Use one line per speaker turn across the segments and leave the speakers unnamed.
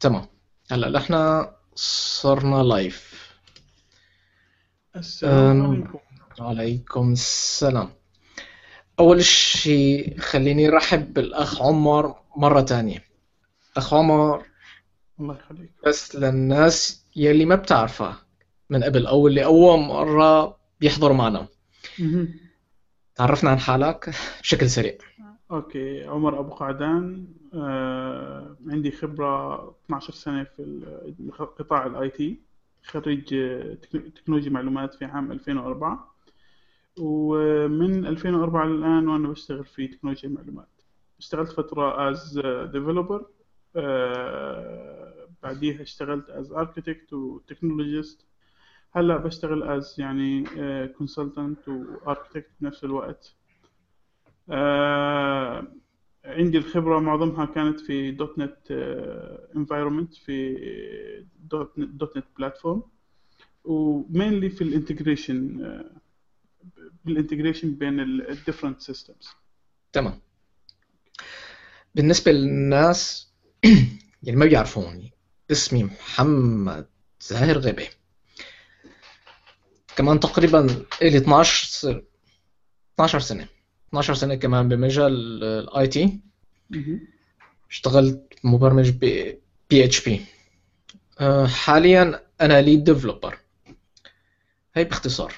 تمام. هلا نحن صرنا لايف
السلام عليكم.
عليكم السلام. أول شيء خليني رحب بالأخ عمر مرة تانية. أخ عمر
الله يخليك.
بس للناس يلي ما بتعرفه من قبل أو اللي أول مرة بيحضروا معنا. تعرفنا عن حالك بشكل سريع.
أوكي عمر أبو قعدان آه، عندي خبرة 12 سنة في قطاع ال IT خريج آه، تكنو- تكنولوجيا معلومات في عام 2004 ومن 2004 للآن وأنا بشتغل في تكنولوجيا المعلومات. اشتغلت فترة developer آه، بعديها اشتغلت as architect و technologist. هلأ بشتغل as يعني آه، consultant و architect بنفس الوقت. آه، عندي الخبرة معظمها كانت في .NET environment في .NET .NET platform و mainly في ال integration بال integration بين ال different systems.
تمام. بالنسبة للناس اللي ما بيعرفوني اسمي محمد زاهر غبي كمان تقريبا إلي 12 سنة 12 سنة. 12 سنة كمان بمجال ال
IT.
اشتغلت مبرمج ب PHP حاليا أنا lead developer هي باختصار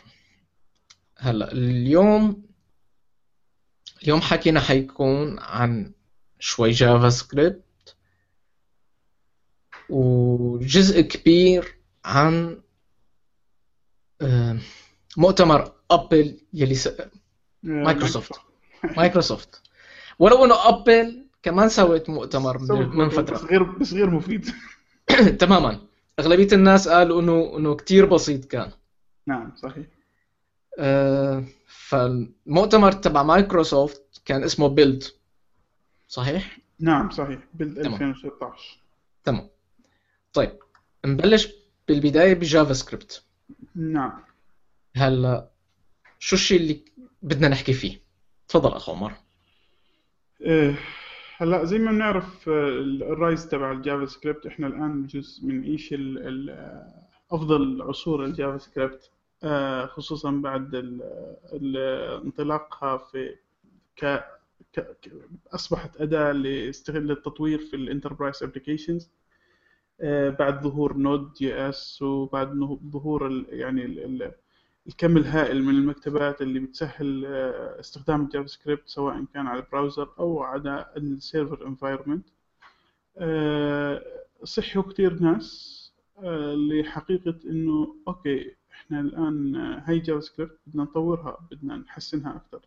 هلا اليوم اليوم حكينا حيكون عن شوي JavaScript وجزء كبير عن آه، مؤتمر ابل يلي. مايكروسوفت مايكروسوفت ولو إنه ابل كمان سوت مؤتمر من, من
بس
فتره
غير بس غير مفيد.
تماما. أغلبية الناس قالوا انه إنه كثير بسيط كان.
نعم صحيح.
آه، فالمؤتمر تبع مايكروسوفت كان اسمه بيلد صحيح؟
نعم صحيح.
تمام.
2016
تمام. طيب نبلش بالبداية ب JavaScript.
نعم.
هلا شو الشيء اللي بدنا نحكي فيه. تفضل أخ عمر.
إيه، هلا زي ما بنعرف آه، ال rise تبع ال JavaScript إحنا الآن بجوز بنعيش آه، أفضل عصور ال JavaScript آه، خصوصا بعد انطلاقها في ك أصبحت أداة لاستغل التطوير في ال enterprise applications بعد ظهور Node.js وبعد ظهور يعني الكم الهائل من المكتبات اللي بتسهل آه، استخدام ال JavaScript سواء كان على ال browser أو على ال server environment صحوا كتير ناس آه، لحقيقة إنه أوكي إحنا الآن آه، هاي JavaScript بدنا نطورها بدنا نحسنها أكثر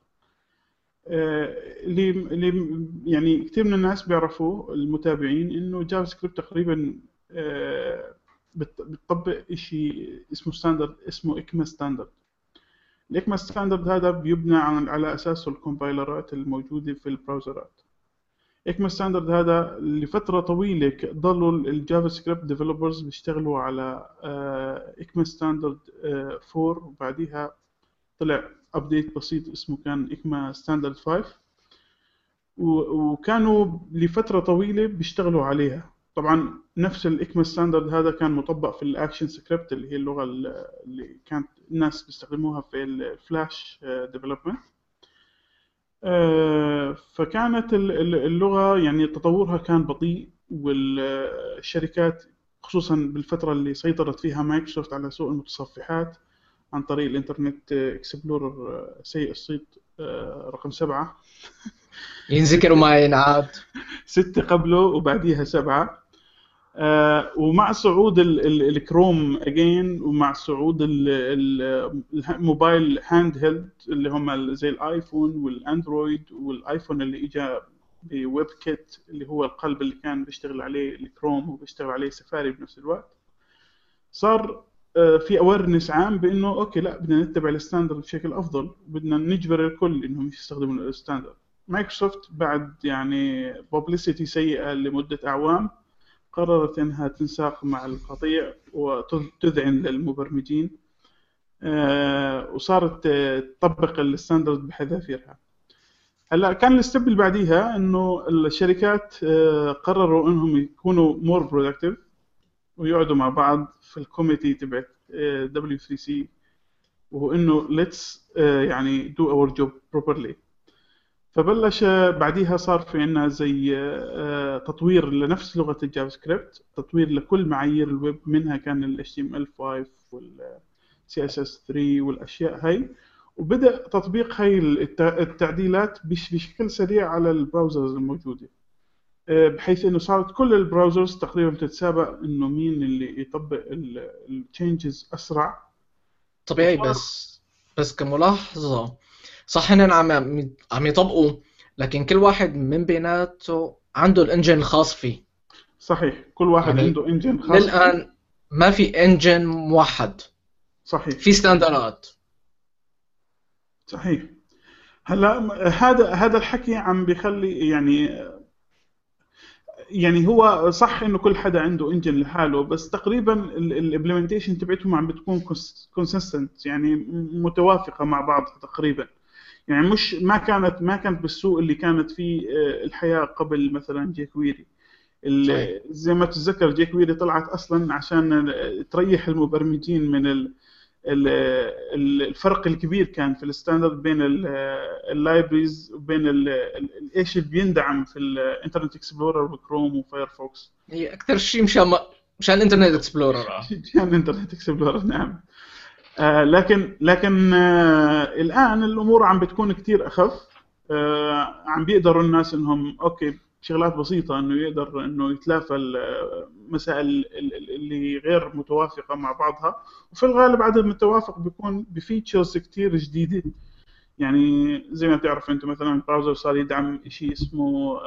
آه، اللي اللي يعني كثير من الناس بيعرفوا المتابعين إنه JavaScript تقريبا آه، بتطبق شيء اسمه standard اسمه ECMA standard ال ECMA standard هذا بيبنى على أساسه ال compilerات الموجودة في ال browserات. ECMA standard هذا لفترة طويلة ضلوا ال JavaScript developers بيشتغلوا على ECMA standard 4 وبعديها طلع update بسيط اسمه كان ECMA standard 5 و- وكانوا لفترة طويلة بيشتغلوا عليها. طبعا نفس ال ECMA standard هذا كان مطبق في ال ActionScript اللي هي اللغة ال- اللي كانت الناس بيستخدموها في ال Flash development فكانت ال- ال- اللغة يعني تطورها كان بطيء والشركات خصوصا بالفترة اللي سيطرت فيها مايكروسوفت على سوق المتصفحات عن طريق ال Internet Explorer سيء الصيت آه، رقم سبعة.
ينذكر وما ينعاد.
ستة قبله وبعديها سبعة. آه ومع صعود ال- ال- ال Chrome engine ومع صعود ال- ال- ال mobile handheld اللي هم زي ال iPhone وال Android وال iPhone اللي اجى بويب كيت اللي هو القلب اللي كان بيشتغل عليه الكروم وبيشتغل عليه سفاري بنفس الوقت. صار آه، في awareness عام بإنه okay لا بدنا نتبع ال standard بشكل أفضل بدنا نجبر الكل إنهم يستخدموا ال standard. مايكروسوفت بعد يعني publicity سيئة لمدة أعوام قررت إنها تنساق مع القطيع وتذعن للمبرمجين آه، وصارت آه، تطبق ال standard بحذافيرها. هلا كان ال step اللي بعديها إنه الشركات آه، قرروا إنهم يكونوا more productive ويقعدوا مع بعض في ال committee تبعت W3C وهو انه let's يعني do our job properly فبلش بعديها صار في عندنا زي آه، تطوير لنفس لغة ال JavaScript تطوير لكل معايير الويب منها كان ال HTML5 وال CSS3 والأشياء هاي. وبدأ تطبيق هاي الت- التعديلات بش- بشكل سريع على ال browsers الموجودة. آه، بحيث إنه صارت كل ال browsers تقريبا بتتسابق إنه مين اللي يطبق ال changes
أسرع.
طبيعي
بس بس كملاحظة صح هن عم عم يطبقوا لكن كل واحد من بيناته عنده ال engine الخاص فيه.
صحيح. كل واحد
يعني
عنده engine خاص فيه.
للآن ما في انجن موحد.
صحيح.
في standard ات
صحيح. هلا هذا هذا الحكي عم بيخلي يعني يعني هو صح إنه كل حدا عنده engine لحاله بس تقريبا ال implementation تبعتهم عم بتكون consistent يعني متوافقة مع بعض تقريبا. يعني مش ما كانت ما كانت بالسوء اللي كانت فيه آه، الحياة قبل مثلا
jQuery.
زي ما تتذكر jQuery طلعت أصلا عشان تريح المبرمجين من ال ال- ال- الفرق الكبير كان في ال standard بين ال libraries وبين ال- ال- إيش اللي بيندعم في ال Internet Explorer و Chrome و Firefox
هي أكثر شيء مشان. مشان ال Internet Explorer
كان ال Internet Explorer نعم آه لكن لكن آه الآن الأمور عم بتكون كتير أخف. آه عم بيقدروا الناس إنهم okay شغلات بسيطة إنه يقدر إنه يتلافى المسائل ال- ال- اللي غير متوافقة مع بعضها. وفي الغالب عدم التوافق بيكون ب features كتير جديدة. يعني زي ما بتعرف انت مثلا ال browser صار يدعم شيء اسمه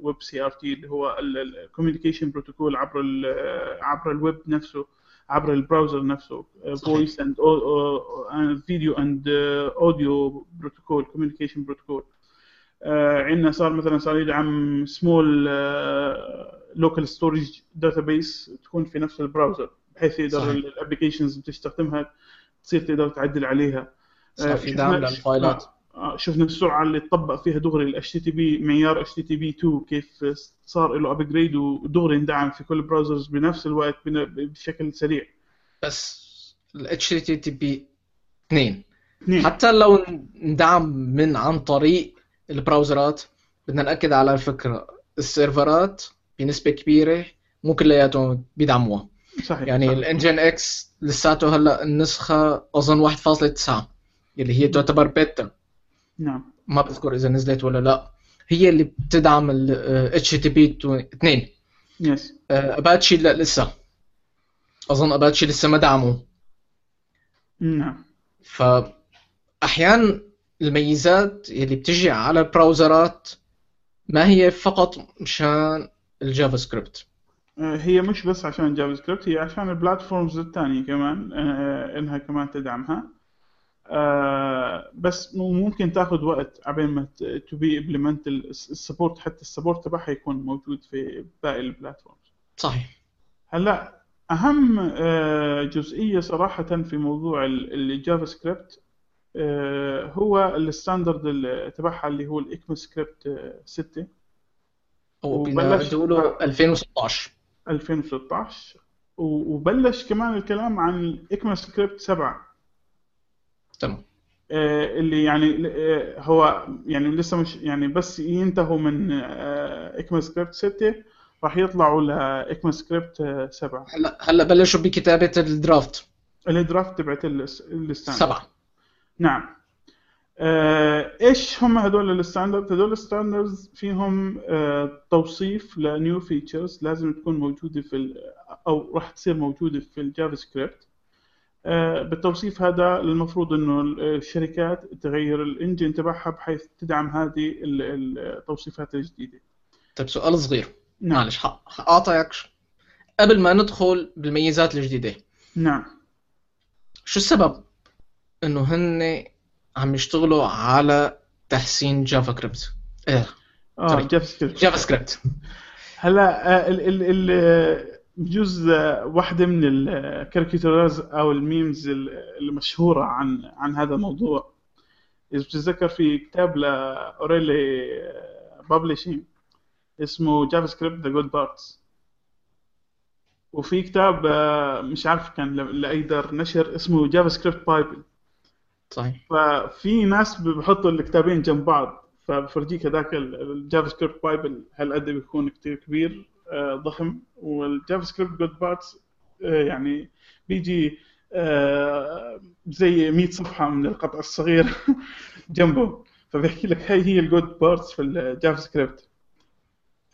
WebRTC اللي هو ال communication protocol عبر عبر الويب نفسه. عبر ال browser
نفسه.
voice and video and audio protocol communication protocol عندنا صار مثلا صار يدعم small local storage database تكون في نفس ال browser بحيث يقدر.
ال
applications اللي بتستخدمها تصير تقدر تعدل عليها
صار في دعم لل file ات
آه، شفنا السرعة اللي تطبق فيها دغري ال HTTP معيار HTTP 2 كيف صار له upgrade ودغري اندعم في كل ال browsers بنفس الوقت بشكل سريع.
بس ال HTTP 2
اثنين.
حتى لو اندعم من عن طريق ال browser ات بدنا نأكد على الفكرة ال server ات بنسبة كبيرة مو كلياتهم بيدعموها.
صحيح
يعني. ال Nginx لساته هلأ النسخة أظن 1.9 اللي هي تعتبر بيتا
نعم.
ما بذكر إذا نزلت ولا لا. هي اللي بتدعم ال HTTP 2
yes
Apache لا لسه. أظن اباتشي لسه ما دعموا
نعم.
فأحيانا الميزات اللي بتجي على ال browser ات ما هي فقط مشان ال JavaScript.
آه، هي مش بس عشان JavaScript هي عشان ال platforms الثانية كمان آه، إنها كمان تدعمها. آه، بس ممكن تاخذ وقت عبين ما to be implement ال support حتى ال support تبعها يكون موجود في باقي ال platforms.
صحيح.
هلأ أهم آه، جزئية صراحة في موضوع ال- ال JavaScript آه، هو ال standard ال- تبعها اللي هو ال ECMAScript 6
أو بدنا
وبلش-
نقوله 2016
2016 و- وبلش كمان الكلام عن ECMAScript 7
تمام.
آه، اللي يعني آه، هو يعني لسه مش يعني بس ينتهوا من ECMAScript 6 راح يطلعوا ل ECMAScript 7
هلا هلا بلشوا بكتابة ال
draft. ال draft تبعت الس- ال standard
سبعة.
نعم. آه، إيش هم هذول ال standard هذول ال standards فيهم آه، توصيف ل new features لازم تكون موجودة في أو راح تصير موجودة في ال JavaScript بالتوصيف هذا المفروض إنه الشركات تغير ال engine تبعها بحيث تدعم هذه ال- التوصيفات الجديدة.
طيب سؤال صغير.
نعم.
معلش حقاطعك قبل ما ندخل بالميزات الجديدة.
نعم.
شو السبب إنه هن عم يشتغلوا على تحسين
JavaScript
إيه
آه sorry.
JavaScript JavaScript
هلا آه، ال ال ال بجوز واحدة من الكاريكاتورز أو ال memes ال- المشهورة عن عن هذا الموضوع. إذا بتتذكر في كتاب ل O'Reilly Publishing اسمه JavaScript: The Good Parts وفي كتاب آه، مش عارف كان ل- لاي دار نشر اسمه JavaScript Bible
صحيح.
ففي ناس بيحطوا الكتابين جنب بعض فبفرجيك هذاك ال- ال JavaScript Bible هالقد بيكون كتير كبير. ضخم وال JavaScript Good Parts يعني بيجي آه، زي 100 صفحة من القطع الصغير جنبه. فبيحكي لك هاي هي ال good parts في ال JavaScript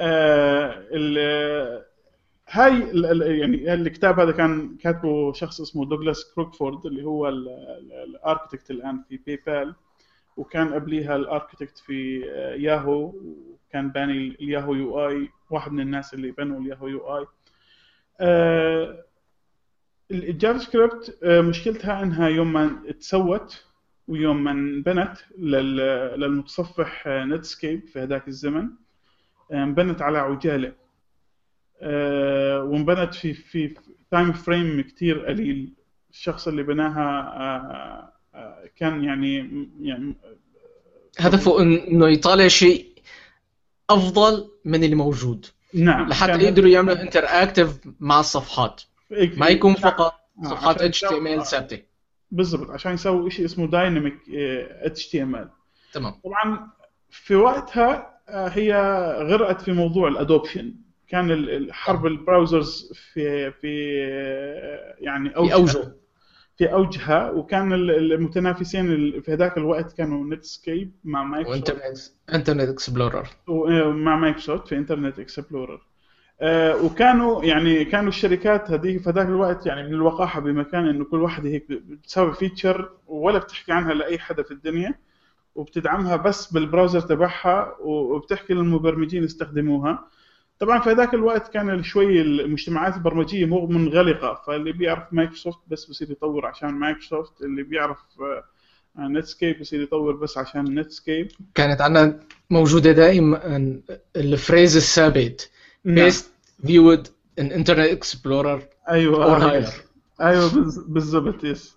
آه، هاي يعني الكتاب هذا كان كاتبه شخص اسمه دوغلاس كروكفورد اللي هو ال architect الآن في PayPal وكان قبليها ال architect في آه، ياهو وكان باني ال Yahoo UI واحد من الناس اللي بنوا ال Yahoo UI. آه، ال JavaScript آه، مشكلتها إنها يوم ما تسوت ويوم ما انبنت لل- للمتصفح آه، Netscape في هذاك الزمن. انبنت على عجالة. وانبنت في في time frame كتير قليل. الشخص اللي بناها كان يعني يعني
هدفه إنه يطالع شيء أفضل من اللي موجود
نعم
لحتى يقدروا يعملوا interactive مع الصفحات. ما يكون فقط
آه،
صفحات HTML ثابتة.
بالضبط عشان يسوي شيء اسمه dynamic HTML.
تمام.
طبعا في وقتها آه، هي غرقت في موضوع ال adoption. كان حرب ال browsers في في آه، يعني
اوجه
في أوجها وكان ال- المتنافسين ال- في هذاك الوقت كانوا نتسكيب مع مايكروسوفت
وإنترنت إنترنت إكسبلورر.
ومع مايكروسوفت في Internet Explorer. آه، وكانوا يعني كانوا الشركات هذه في ذاك الوقت يعني من الوقاحة بمكان إنه كل واحدة هيك بتسوي feature ولا بتحكي عنها لأي حدا في الدنيا وبتدعمها بس بال browser تبعها وبتحكي للمبرمجين يستخدموها. طبعا في هذاك الوقت كان شوي المجتمعات البرمجية مو منغلقة فاللي بيعرف مايكروسوفت بس بصير يطور عشان مايكروسوفت اللي بيعرف Netscape بصير يطور بس عشان نتسكيب
كانت عندنا موجودة دائما ال phrase
الثابت
best viewed in internet explorer أيوه
آه، أيوه. بز- بالضبط yes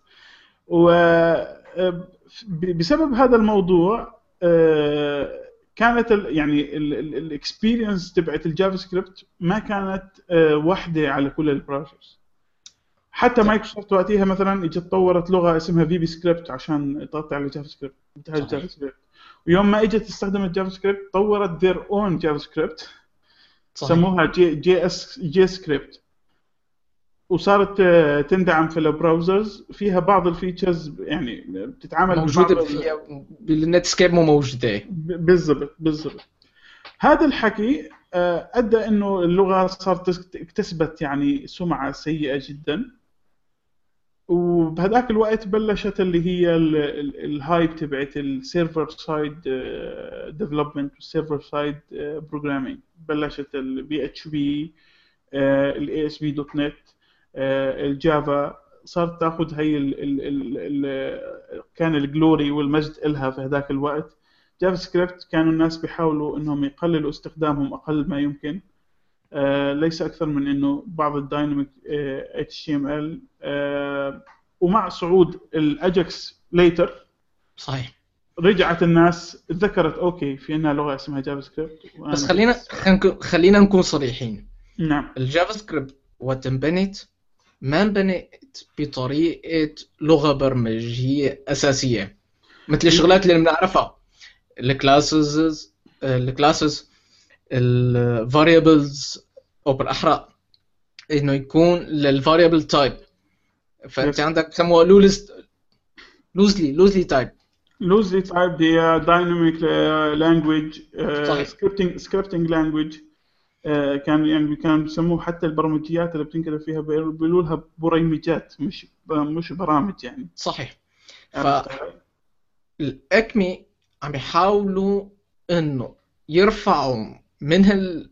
و آه، بسبب هذا الموضوع آه، كانت ال يعني ال experience تبعت ال JavaScript ما كانت آه، واحدة على كل ال browsers حتى مايكروسوفت وقتها مثلا إجت طورت لغة اسمها VBScript عشان تغطي على ال JavaScript
صحيح.
ال JavaScript ويوم ما إجت تستخدم ال JavaScript طورت their own
JavaScript
سموها J, JS JScript وصارت آه، تندعم في ال browsers. فيها بعض ال features يعني بتتعامل موجودة
في بال Netscape مو
موجودة. بالضبط بالضبط. هذا الحكي آه، أدى إنه اللغة صارت تس- اكتسبت يعني سمعة سيئة جدا. وبهذاك الوقت بلشت اللي هي ال- ال- ال hype تبعت ال server-side development وال server-side programming بلشت ال PHP ال ASP.NET ال Java صارت تاخذ هي ال ال ال ال كان ال glory والمجد إلها في هذاك الوقت. JavaScript كانوا الناس بيحاولوا إنهم يقللوا استخدامهم أقل ما يمكن. آه، ليس أكثر من إنه بعض ال dynamic HTML ومع صعود ال Ajax later
صحيح.
رجعت الناس تذكرت okay في عندنا لغة اسمها JavaScript
بس خلينا خلينا نكون- صريحين.
نعم.
ال JavaScript وقت انبنت ما انبنت بطريقة لغة برمجية أساسية؟ مثل الشغلات اللي بنعرفها. ال classes ال classes ال variables أو بالاحرى إنه يكون لل variable type
فأنت.
عندك بسموها loosely loosely loosely typed
loosely typed هي dynamic
language.
scripting scripting language كان يعني كان بيسموه حتى البرمجيات اللي بتنكتب فيها بيقولوا لها بريمجات مش مش برامج يعني.
صحيح. ف-؟
ال
ECMA عم يحاولوا إنه يرفعوا من هال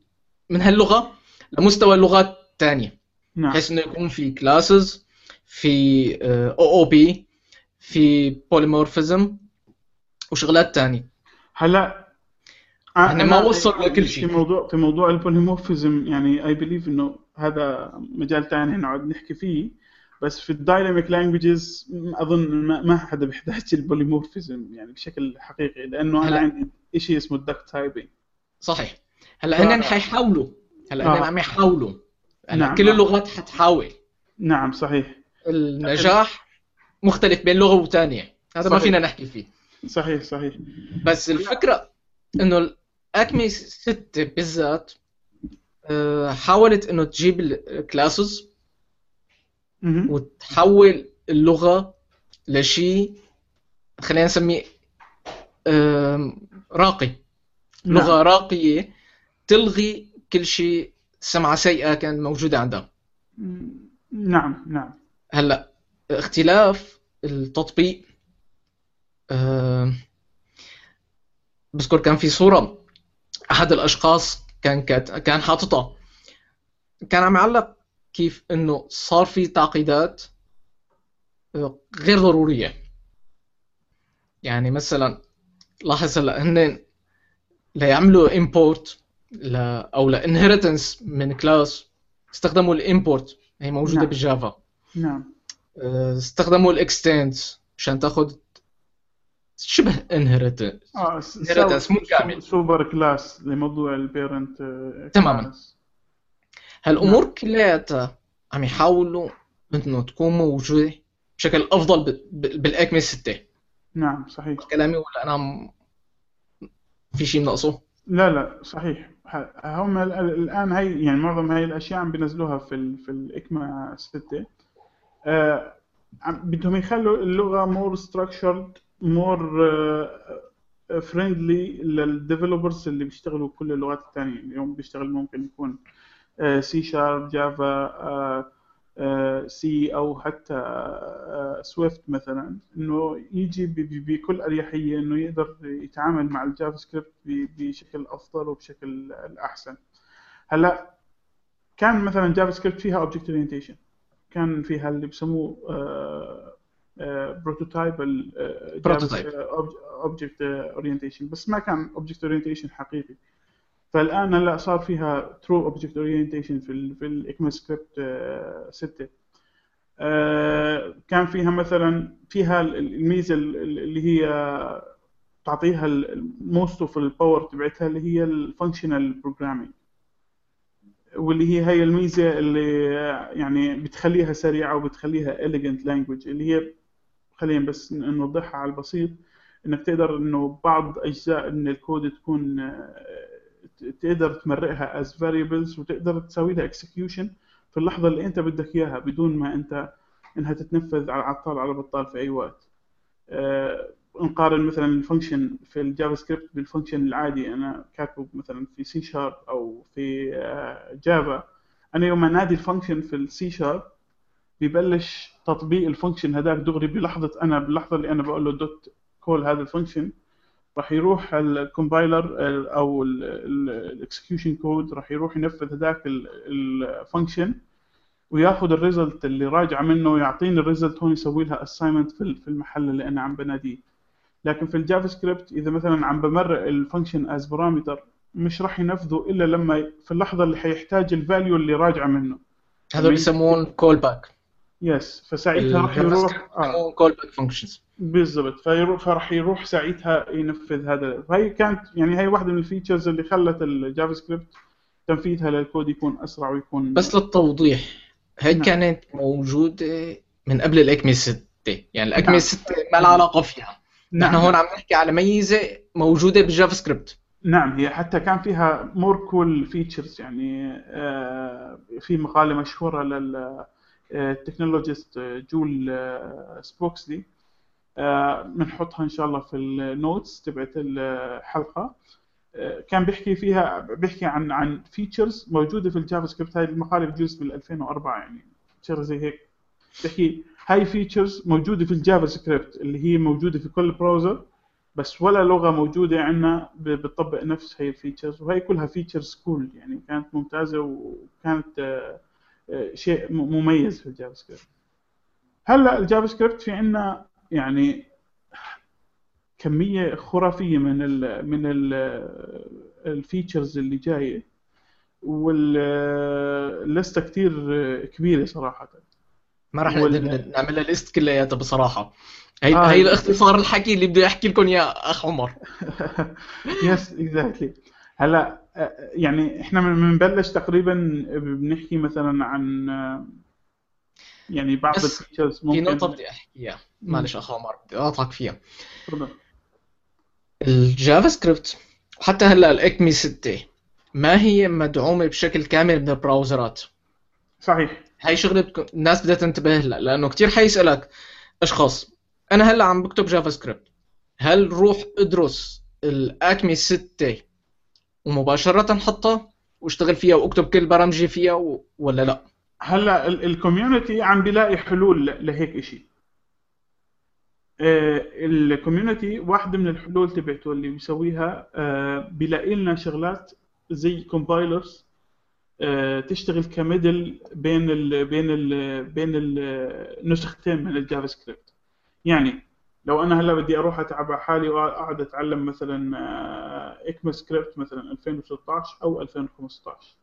من هاللغة لمستوى اللغات الثانية
نعم.
بحيث إنه يكون في classes في OOP في polymorphism وشغلات ثانية
هلا
إحنا ما
أنا
وصلنا لكل شيء.
في موضوع في موضوع ال polymorphism يعني I believe إنه هذا مجال ثاني نقعد نحكي فيه بس في ال dynamic languages أظن ما, ما حدا بيحتاج ال polymorphism يعني بشكل حقيقي لأنه أنا
هلا.
عندي شيء اسمه ال duck typing
صحيح هلا هن حيحاولوا هلا
آه.
هن عم يحاولوا
نعم.
كل اللغات حتحاول
نعم صحيح
النجاح مختلف بين لغة وثانيه هذا ما
صحيح.
فينا نحكي فيه
صحيح صحيح
بس الفكرة إنه ال ECMA 6 بالذات آه، حاولت إنه تجيب الكلاسز. وتحول اللغة لشيء خلينا نسميه راقي لغة
نعم.
راقية تلغي كل شيء سمعة سيئة كانت موجودة عندها
نعم نعم
هلأ اختلاف التطبيق آم، بذكر كان في صورة أحد الأشخاص كان كات كان حاططها. كان عم يعلق كيف إنه صار في تعقيدات آه، غير ضرورية. يعني مثلا لاحظ هلأ هن ليعملوا import ل أو ل inheritance من class استخدموا ال import هي موجودة
نعم.
بالجافا.
نعم.
آه، استخدموا ال extends عشان تاخذ شبه inheritance آه مو كامل.
super class لموضوع ال parent
تماماً. هالأمور كلياتها عم يحاولوا انه تكون موجودة بشكل أفضل ب- ب- بال ECMA 6
نعم صحيح.
كلامي ولا أنا عم في شيء ناقصه؟
لا لا صحيح. ه- هم ال- ال- الآن هي يعني معظم هاي الأشياء عم بينزلوها في ال في ال ECMA 6 آه عم- بدهم يخلوا اللغة more structured more friendly لل developers اللي بيشتغلوا كل اللغات الثانية اليوم بيشتغل ممكن يكون سي شارب جافا سي أو حتى Swift مثلا. إنه يجي بكل أريحية إنه يقدر يتعامل مع ال JavaScript بشكل أفضل وبشكل الأحسن. هلأ كان مثلا JavaScript فيها object orientation كان فيها اللي بسموه prototype
Prototype.
object orientation بس ما كان object orientation حقيقي. فالآن هلأ صار فيها true object orientation في ال في ال ECMAScript 6 آه، كان فيها مثلا فيها ال- ال- الميزة ال- ال- اللي هي تعطيها most of ال power تبعتها اللي هي ال functional programming واللي هي هي الميزة اللي يعني بتخليها سريعة وبتخليها elegant language اللي هي خلينا بس نوضحها على البسيط. إنك تقدر إنه بعض أجزاء من الكود تكون آه، تقدر تمرقها as variables وتقدر تسوي لها execution في اللحظة اللي أنت بدك إياها بدون ما أنت إنها تتنفذ على عطال على بطال في أي وقت. آه، نقارن مثلا ال function في ال JavaScript بال function العادي. أنا كاتبه مثلا في سي شارب أو في آه، Java. أنا يوم انادي ال function في السي شارب ببلش تطبيق ال function هذاك دغري بلحظة أنا باللحظه اللي أنا بقول له dot call هذا ال function راح يروح ال compiler أو ال execution code راح يروح ينفذ هذاك ال function وياخذ ال result اللي راجعه منه ويعطيني ال result هون يسوي لها assignment في المحل اللي أنا عم بناديه. لكن في ال JavaScript إذا مثلا عم بمرق ال function as parameter مش راح ينفذه إلا لما في اللحظة اللي حيحتاج ال value اللي راجعه منه.
هذول بيسمون callback
yes فساعتها راح يروح
callback functions
بالضبط. فيروح فراح يروح ساعتها ينفذ هذا. فهي كانت يعني هي واحدة من ال features اللي خلت ال JavaScript تنفيذها للكود يكون أسرع ويكون
بس للتوضيح هي
نعم.
كانت موجودة من قبل ال ECMA 6 يعني ال ECMA
نعم.
6 ما لها علاقة فيها. نحن هون عم نحكي على ميزة موجودة بال JavaScript
نعم. هي حتى كان فيها more cool features يعني آه، في مقالة مشهورة لل technologist Joel آه، Spolsky آه، بنحطها إن شاء الله في ال notes تبعت الحلقة. آه، كان بيحكي فيها بيحكي عن عن features موجودة في ال JavaScript هاي المقالة بجوز من 2004 يعني شغله زي هيك. بيحكي هاي features موجودة في ال JavaScript اللي هي موجودة في كل browser بس ولا لغة موجودة عندنا بتطبق نفس هي ال features وهي كلها features cool يعني كانت ممتازة وكانت آه، آه، شيء مميز في ال JavaScript. هلا ال JavaScript في عندنا يعني كمية خرافية من ال من ال ال features اللي جاية وال list ة كتير كبيرة صراحة.
ما راح
وال-
نعملها list كلياتها بصراحه هي
آه.
هي الاختصار الحكي اللي بده يحكي لكم يا أخ عمر.
yes exactly هلا يعني إحنا بنبلش تقريبا بنحكي مثلا عن يعني بعض
ال
features
في
ممكن
نقطة بدي أحكيها. معلش أخ عمر بدي أقاطعك فيها.
تفضل.
ال JavaScript وحتى هلأ ال ECMA 6 ما هي مدعومة بشكل كامل من ال browser ات؟
صحيح.
هاي شغلة بتكون الناس بدها تنتبه لها لأنه كثير حيسألك أشخاص أنا هلأ عم بكتب JavaScript هل روح إدرس ال ECMA 6 ومباشرة حطها واشتغل فيها واكتب كل برامجي فيها و... ولا لا؟
هلا ال community عم بيلاقي حلول لهيك شيء ال community واحدة من الحلول تبعته اللي بيسويها آه، بيلاقي لنا شغلات زي compilers تشتغل ك middle بين ال بين ال بين النسختين من ال JavaScript. يعني لو أنا هلا بدي أروح أتعب على حالي واقعد أتعلم مثلا آه، ECMAScript مثلا 2016 أو 2015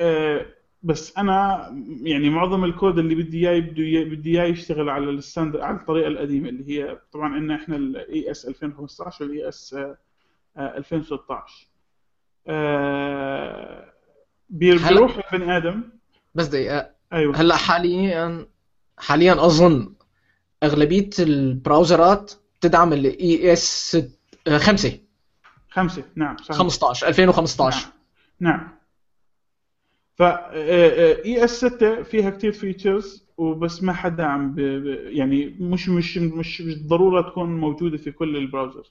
آه، بس أنا يعني معظم الكود اللي بدي إياه بدي إياه يشتغل على ال standard على الطريقة القديمة اللي هي طبعا عندنا إحنا ال ES 2015 وال ES 2016 آه، بي-
هلا-
بيروح البني آدم.
بس دقيقة.
أيوه.
هلا حاليا حاليا أظن أغلبية البراوزرات تدعم ال ES 5
خمسة. نعم صحيح.
15 2015
نعم. نعم. ف ES 6 فيها كثير features وبس ما حدا عم ب... يعني مش مش مش مش ضرورة تكون موجودة في كل ال browser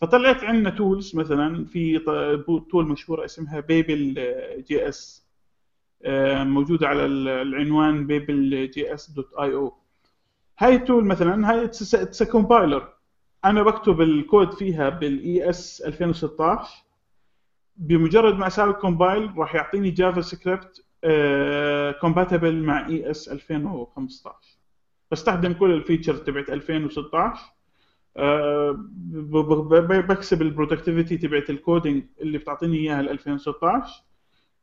فطلعت عندنا tools مثلا في tool مشهوره اسمها Babel JS موجوده على ال- العنوان Babel JS dot io. هاي ال tool مثلا هاي it's compiler أنا بكتب الكود فيها بال ES 2016 بمجرد ما أسوي compile راح يعطيني JavaScript compatible مع ES 2015 بستخدم كل ال features تبعت 2016 آه، بكسب ال productivity تبعت ال coding اللي بتعطيني إياها ل 2016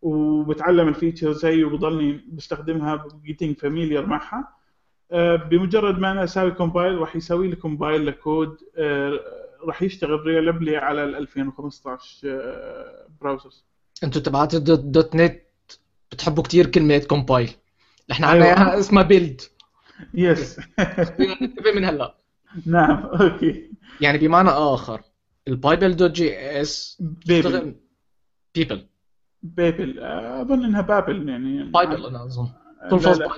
وبتعلم ال features هي وبضلني بستخدمها getting familiar معها. بمجرد ما أنا أسوي compile راح يسوي لي compile ل code آه، راح يشتغل reliably على ال 2015 آه، browsers
أنتوا تبعات ال dot dot net بتحبوا كثير كلمة compile نحن
أيوة.
عنا إياها اسمها
build
yes ننتبه من هلا.
نعم okay.
يعني بمعنى آخر ال Babel dot J
S
Babel
Babel Babel آه، أظن إنها Babel يعني.
Babel أنا
أظن.
تلفظ Babel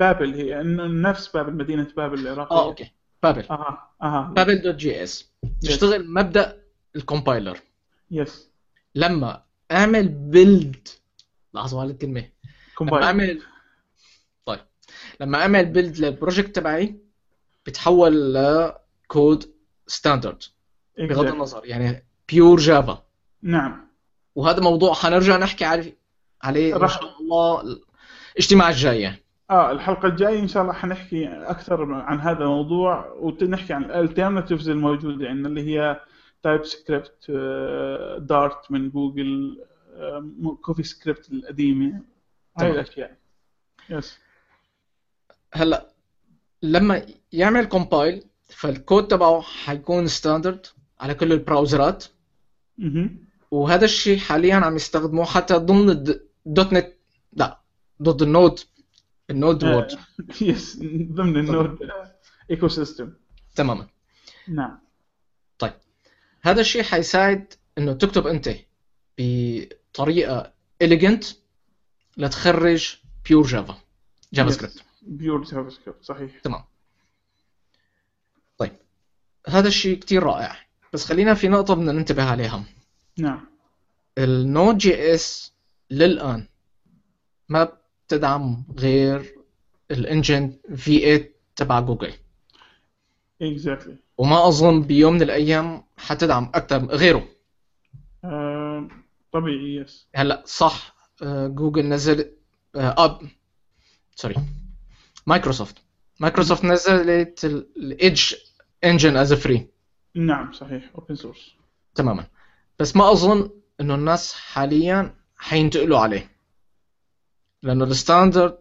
Babel هي إنه نفس بابل مدينة بابل
العراقية. آه okay.
Babel. أها
أها Babel dot JS. يشتغل مبدأ ال
compiler.
yes لما أعمل build لحظة على الكلمة لما
compile.
اعمل طيب. لما أعمل build لل project تبعي بتحول ل code standard بغض النظر يعني pure Java
نعم.
وهذا موضوع حنرجع نحكي عليه عليه
إن
شاء الله الاجتماع الجاي
آه الحلقة الجاية إن شاء الله حنحكي أكثر عن هذا الموضوع ونحكي عن ال alternatives الموجودة عندنا اللي هي TypeScript Dart من Google CoffeeScript القديمة هاي. الأشياء. yes
هلأ لما يعمل compile فال code تبعه حيكون standard على كل البراوزرات. وهذا الشيء حاليا عم يستخدموه حتى ضمن ال dot net لا ضد ال Node. ال
Node world yes ضمن ال Node ecosystem
تماما.
نعم.
هذا الشيء حيساعد إنه تكتب أنت بطريقة elegant لتخرج pure Java
JavaScript pure JavaScript صحيح.
تمام. طيب. هذا الشيء كتير رائع. بس خلينا في نقطة بدنا ننتبه عليها.
نعم.
ال Node JS للآن ما بتدعم غير ال engine V 8 تبع Google.
exactly
وما أظن بيوم من الأيام حتدعم أكثر غيره.
طبيعي yes
هلا صح آه، جوجل نزل آه، آب sorry Microsoft. Microsoft نزلت ال Edge engine as free
نعم صحيح open source
تماما. بس ما أظن إنه الناس حاليا حينتقلوا عليه. لأنه ال standard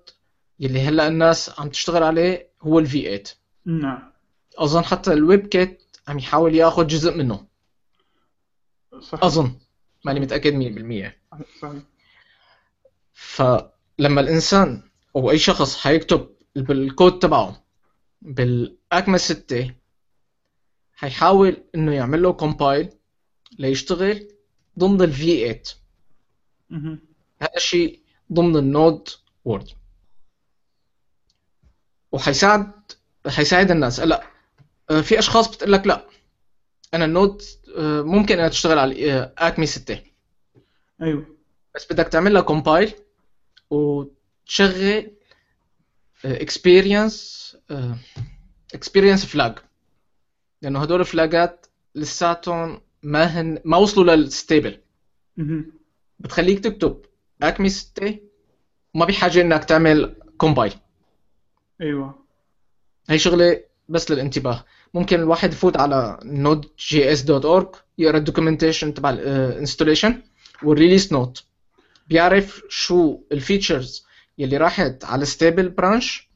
يلي هلأ الناس عم تشتغل عليه هو ال V 8
نعم.
أظن حتى ال WebKit عم يحاول ياخذ جزء منه.
صحيح
أظن. ماني متأكد 100%
صحيح.
فلما الإنسان أو أي شخص حيكتب بالكود تبعه بال ECMA 6 حيحاول إنه يعمل له compile ليشتغل ضمن ال V 8
مهم.
هذا الشيء ضمن ال Node world. وحيساعد حيساعد الناس. هلا آه، في أشخاص بتقول لك لا. أنا ال Node آه، ممكن انها تشتغل على آه، ECMA 6
أيوه.
بس بدك تعمل لها compile وتشغل experience experience flag لأنه هدول الفلاجات لساتهم ما هن ما وصلوا لل
stable.
بتخليك تكتب. ECMA 6 وما بحاجه إنك تعمل compile
أيوه.
هي شغلة بس للانتباه. ممكن الواحد يفوت على node.js.org يقرأ ال documentation تبع ال installation وال release note. بيعرف شو ال features يلي راحت على stable branch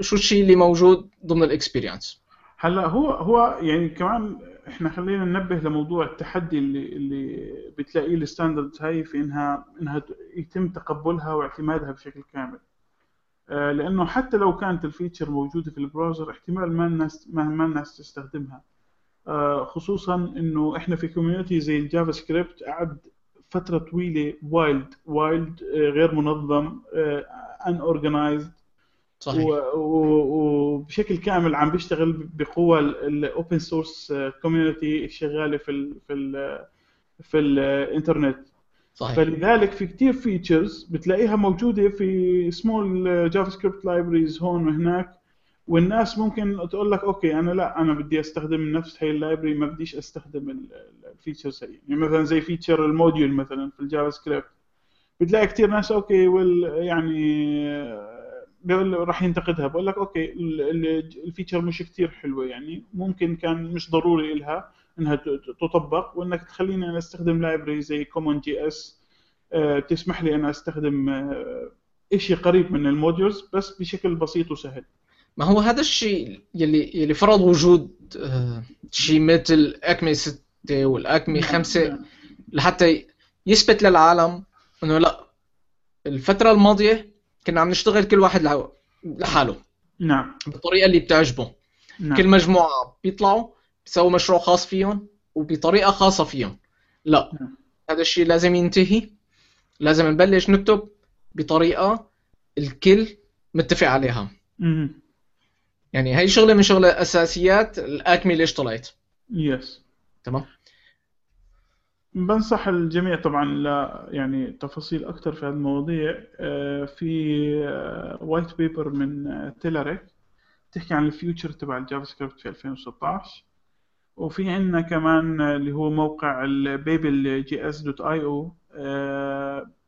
شو الشيء اللي موجود ضمن ال experience
هلا هو هو يعني كمان إحنا خلينا ننبه لموضوع التحدي اللي اللي بتلاقيه ال standards هاي في انها إنها يتم تقبلها واعتمادها بشكل كامل. آه، لأنه حتى لو كانت ال feature موجودة في ال browser احتمال ما الناس ما, الناس تستخدمها. آه، خصوصا إنه إحنا في community زي ال JavaScript قعد فترة طويلة wild wild غير منظم unorganized
صحيح.
وبشكل كامل عم بيشتغل بقوة ال open source community الشغالة في ال في ال في الإنترنت.
صحيح.
فلذلك في كتير features بتلاقيها موجودة في small JavaScript libraries هون وهناك والناس ممكن تقول لك okay أنا لا أنا بدي أستخدم نفس هي ال library ما بديش أستخدم ال features هي. يعني مثلا زي feature ال module مثلا في ال JavaScript. بتلاقي كتير ناس okay وال يعني بيقول راح ينتقدها. بقول لك okay ال- ال- ال feature مش كتير حلوة يعني. ممكن كان مش ضروري لها إنها تطبق وإنك تخليني أنا أستخدم library زي CommonJS تسمح لي أنا أستخدم آه، إشي قريب من ال modules بس بشكل بسيط وسهل.
ما هو هذا الشيء يلي يلي فرض وجود آه، شيء مثل ECMA 6 وال ECMA 5 لحتى يثبت للعالم إنه لا الفترة الماضية كنا عم نشتغل كل واحد لح- لحاله.
نعم.
بالطريقة اللي بتعجبه.
نعم.
كل مجموعة بيطلعوا بيسووا مشروع خاص فيهم وبطريقة خاصة فيهم. لا.
نعم.
هذا الشيء لازم ينتهي. لازم نبلش نكتب بطريقة الكل متفق عليها.
مهم.
يعني هي شغلة من شغلة أساسيات الأكمي ليش طلعت
يس
تمام؟
بنصح الجميع طبعا لا يعني تفاصيل أكثر في هذه المواضيع. آه، في white paper من Telerik تحكي عن ال future تبع ال JavaScript في 2016 وفي عندنا كمان اللي هو موقع ال babeljs dot io.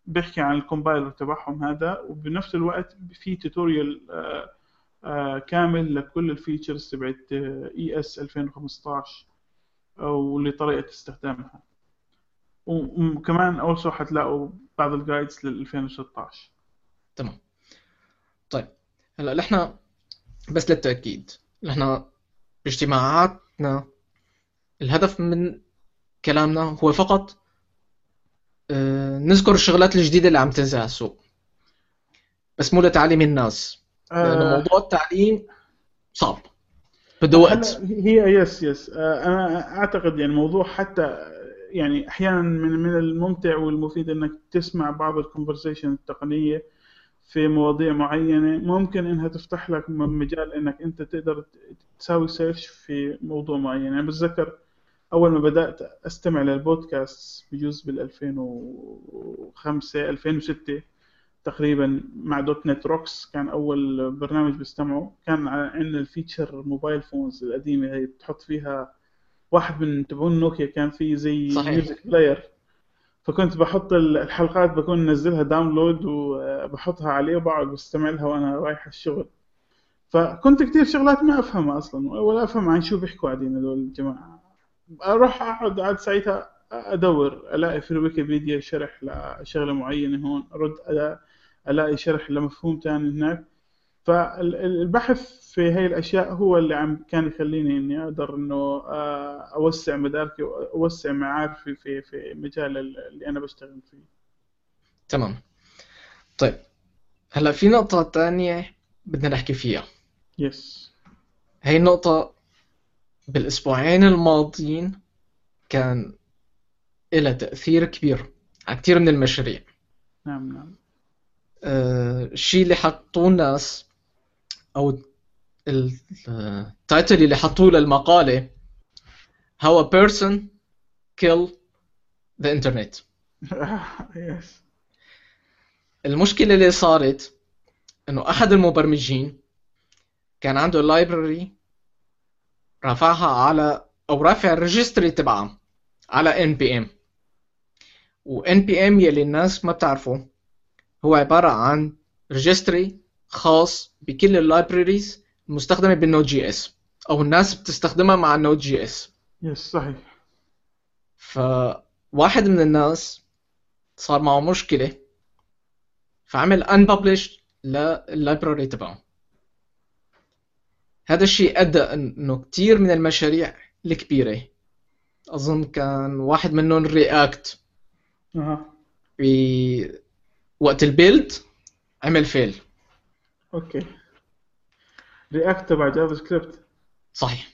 بيحكي عن ال compiler تبعهم هذا. وبنفس الوقت في tutorial كامل لكل ال features تبعت ES 2015 ولطريقة استخدامها. وكمان also حتلاقوا بعض ال guides لل 2016
تمام. طيب هلا نحن بس للتأكيد نحن باجتماعاتنا الهدف من كلامنا هو فقط آه، نذكر الشغلات الجديدة اللي عم تنزل على السوق. بس مو لتعليم الناس لأنه
آه،
موضوع التعليم صعب. بده وقت.
هي yes yes آه، أنا أعتقد يعني موضوع حتى يعني أحيانا من من الممتع والمفيد إنك تسمع بعض ال conversation التقنية في مواضيع معينة. ممكن إنها تفتح لك مجال إنك أنت تقدر تساوي search في موضوع معين. يعني بتذكر أول ما بدأت أستمع للبودكاست بجوز بال 2005 2006 تقريبا مع .NET Rocks كان أول برنامج بستمعه. كان عندنا ال feature mobile phones القديمة هي بتحط فيها واحد من تبعون نوكيا كان فيه زي
صحيح.
music player فكنت بحط ال- الحلقات بكون منزلها download وبحطها عليه وبقعد بستمع لها وأنا رايح الشغل. فكنت كتير شغلات ما أفهمها أصلا ولا أفهم عن شو بيحكوا قاعدين هذول الجماعة. أروح أقعد قاعد ساعتها أدور ألاقي في الويكيبيديا شرح لشغلة معينة هون أرد ألاقي شرح لمفهوم ثاني هناك. فالبحث في هاي الأشياء هو اللي عم كان يخليني إني أقدر إنه آه، أوسع مداركي واوسع معارفي في في مجال اللي أنا بشتغل فيه.
تمام. طيب هلأ في نقطة ثانية بدنا نحكي فيها.
yes
هي النقطة بالأسبوعين الماضيين كان لها تأثير كبير على كثير من المشاريع.
نعم نعم.
آه، الشيء اللي حطوه الناس أو ال title اللي حطوه للمقالة. How a person kill the internet.
yes
المشكلة اللي صارت إنه أحد المبرمجين كان عنده library رافعها على أو رافع ال registry تبعها على npm و npm يلي الناس ما بتعرفه هو عبارة عن registry خاص بكل ال libraries المستخدمة بال Node.js أو الناس بتستخدمها مع ال Node.js
yes صحيح.
فواحد من الناس صار معه مشكلة فعمل unpublished لل library تبعه. هذا الشيء أدى إنه كثير من المشاريع الكبيرة أظن كان واحد منهم
React
أها. وقت ال build عمل fail
okay. React تبع JavaScript
صحيح.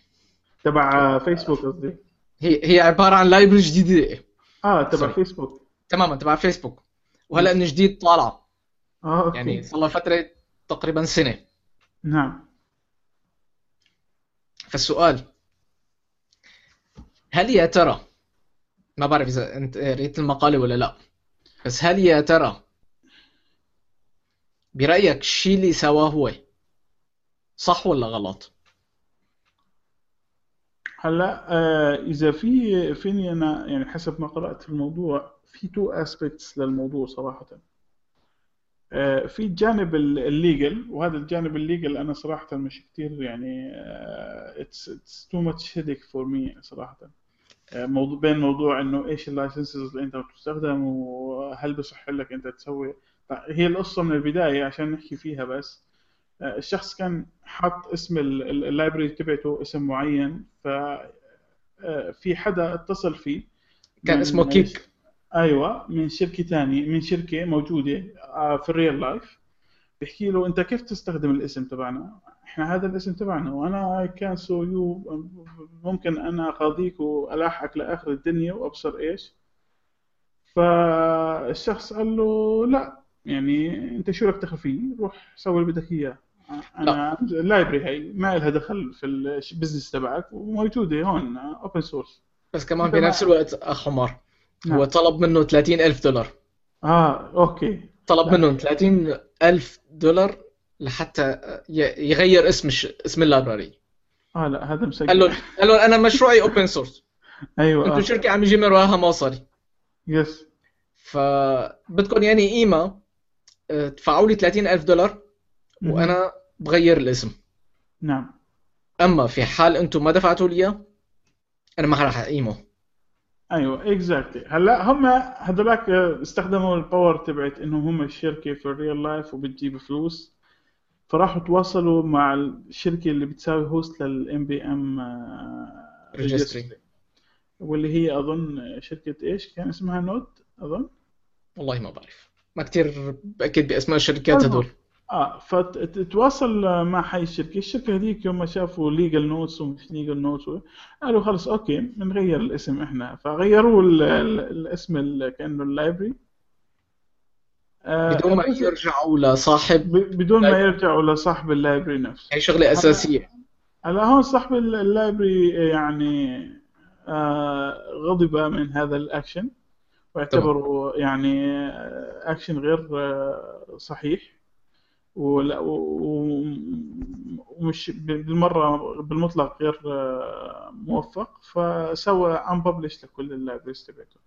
تبع فيسبوك قصدي.
هي هي عبارة عن library جديدة.
آه تبع
sorry.
فيسبوك
تماما تبع فيسبوك وهلأ من جديد طالعه
آه okay.
يعني صار لها فترة تقريبا سنة.
نعم.
فالسؤال هل يا ترى ما بعرف إذا أنت قريت المقالة ولا لا بس هل يا ترى برأيك الشيء اللي سواه هو؟ صح ولا غلط؟
هلا آه إذا في فيني أنا يعني حسب ما قرأت الموضوع في two aspects للموضوع صراحة. آه في الجانب ال legal وهذا الجانب ال legal أنا صراحة مش كثير يعني it's it's too much headache for me صراحة. آه، موضوع بين موضوع إنه إيش ال licenses اللي أنت بتستخدم وهل بصح لك أنت تسوي هي القصة من البداية عشان نحكي فيها بس. آه، الشخص كان حاط اسم ال library تبعته اسم معين ف آه، في حدا اتصل فيه
كان اسمه Kik.
أيوه من شركة ثانية من شركة موجودة آه، في ال real life بيحكي له أنت كيف تستخدم الاسم تبعنا؟ إحنا هذا الاسم تبعنا وأنا كان sue you ممكن أنا أقاضيك وألاحقك لآخر الدنيا وأبصر إيش. فالشخص قال له لا يعني انت شو لك دخل فيه؟ روح سوي اللي بدك إياه. أنا ال library هي ما لها دخل في ال business تبعك وموجودة هون open source
بس كمان بنفس الوقت أخ عمر
نعم.
هو طلب منه 30 ألف دولار.
آه okay.
طلب
لا.
منهم 30 ألف دولار لحتى يغير اسم الش... اسم ال
library آه لا هذا مسجل.
قال له قال له أنا مشروعي open source
أيوه
أنتم
آه.
شركة عم يجي من وراها مصاري.
yes
فبدكم يعني قيمه تدفعوا لي 30 ألف دولار وأنا بغير الاسم.
نعم.
أما في حال أنتم ما دفعتوا لي أنا ما راح أقيمه.
أيوه exactly هلأ هم هذولاك استخدموا ال power تبعت إنه هم الشركة في ال real life وبتجيب فلوس. فراحوا تواصلوا مع الشركة اللي بتساوي host لل npm
registry.
واللي هي أظن شركة إيش؟ كان اسمها Node أظن؟
والله ما بعرف. ما كثير باكد بأسماء الشركات هدول
آه فتتواصل مع هاي الشركة، الشركة هذيك يوم ما شافوا legal notice ومش legal notice قالوا خلص okay بنغير الاسم إحنا. فغيروا ال- ال- الاسم ال- كأنه ال library آه،
بدون ما يرجعوا لصاحب
بدون ما يرجعوا لصاحب ال library نفسه.
هي شغلة أساسية.
هلا هون صاحب ال- ال library يعني آه، غضب من هذا الاكشن واعتبره يعني اكشن غير صحيح. ولا ومش بالمرة بالمطلق غير موفق فسوى unpublish لكل ال libraries تبعته.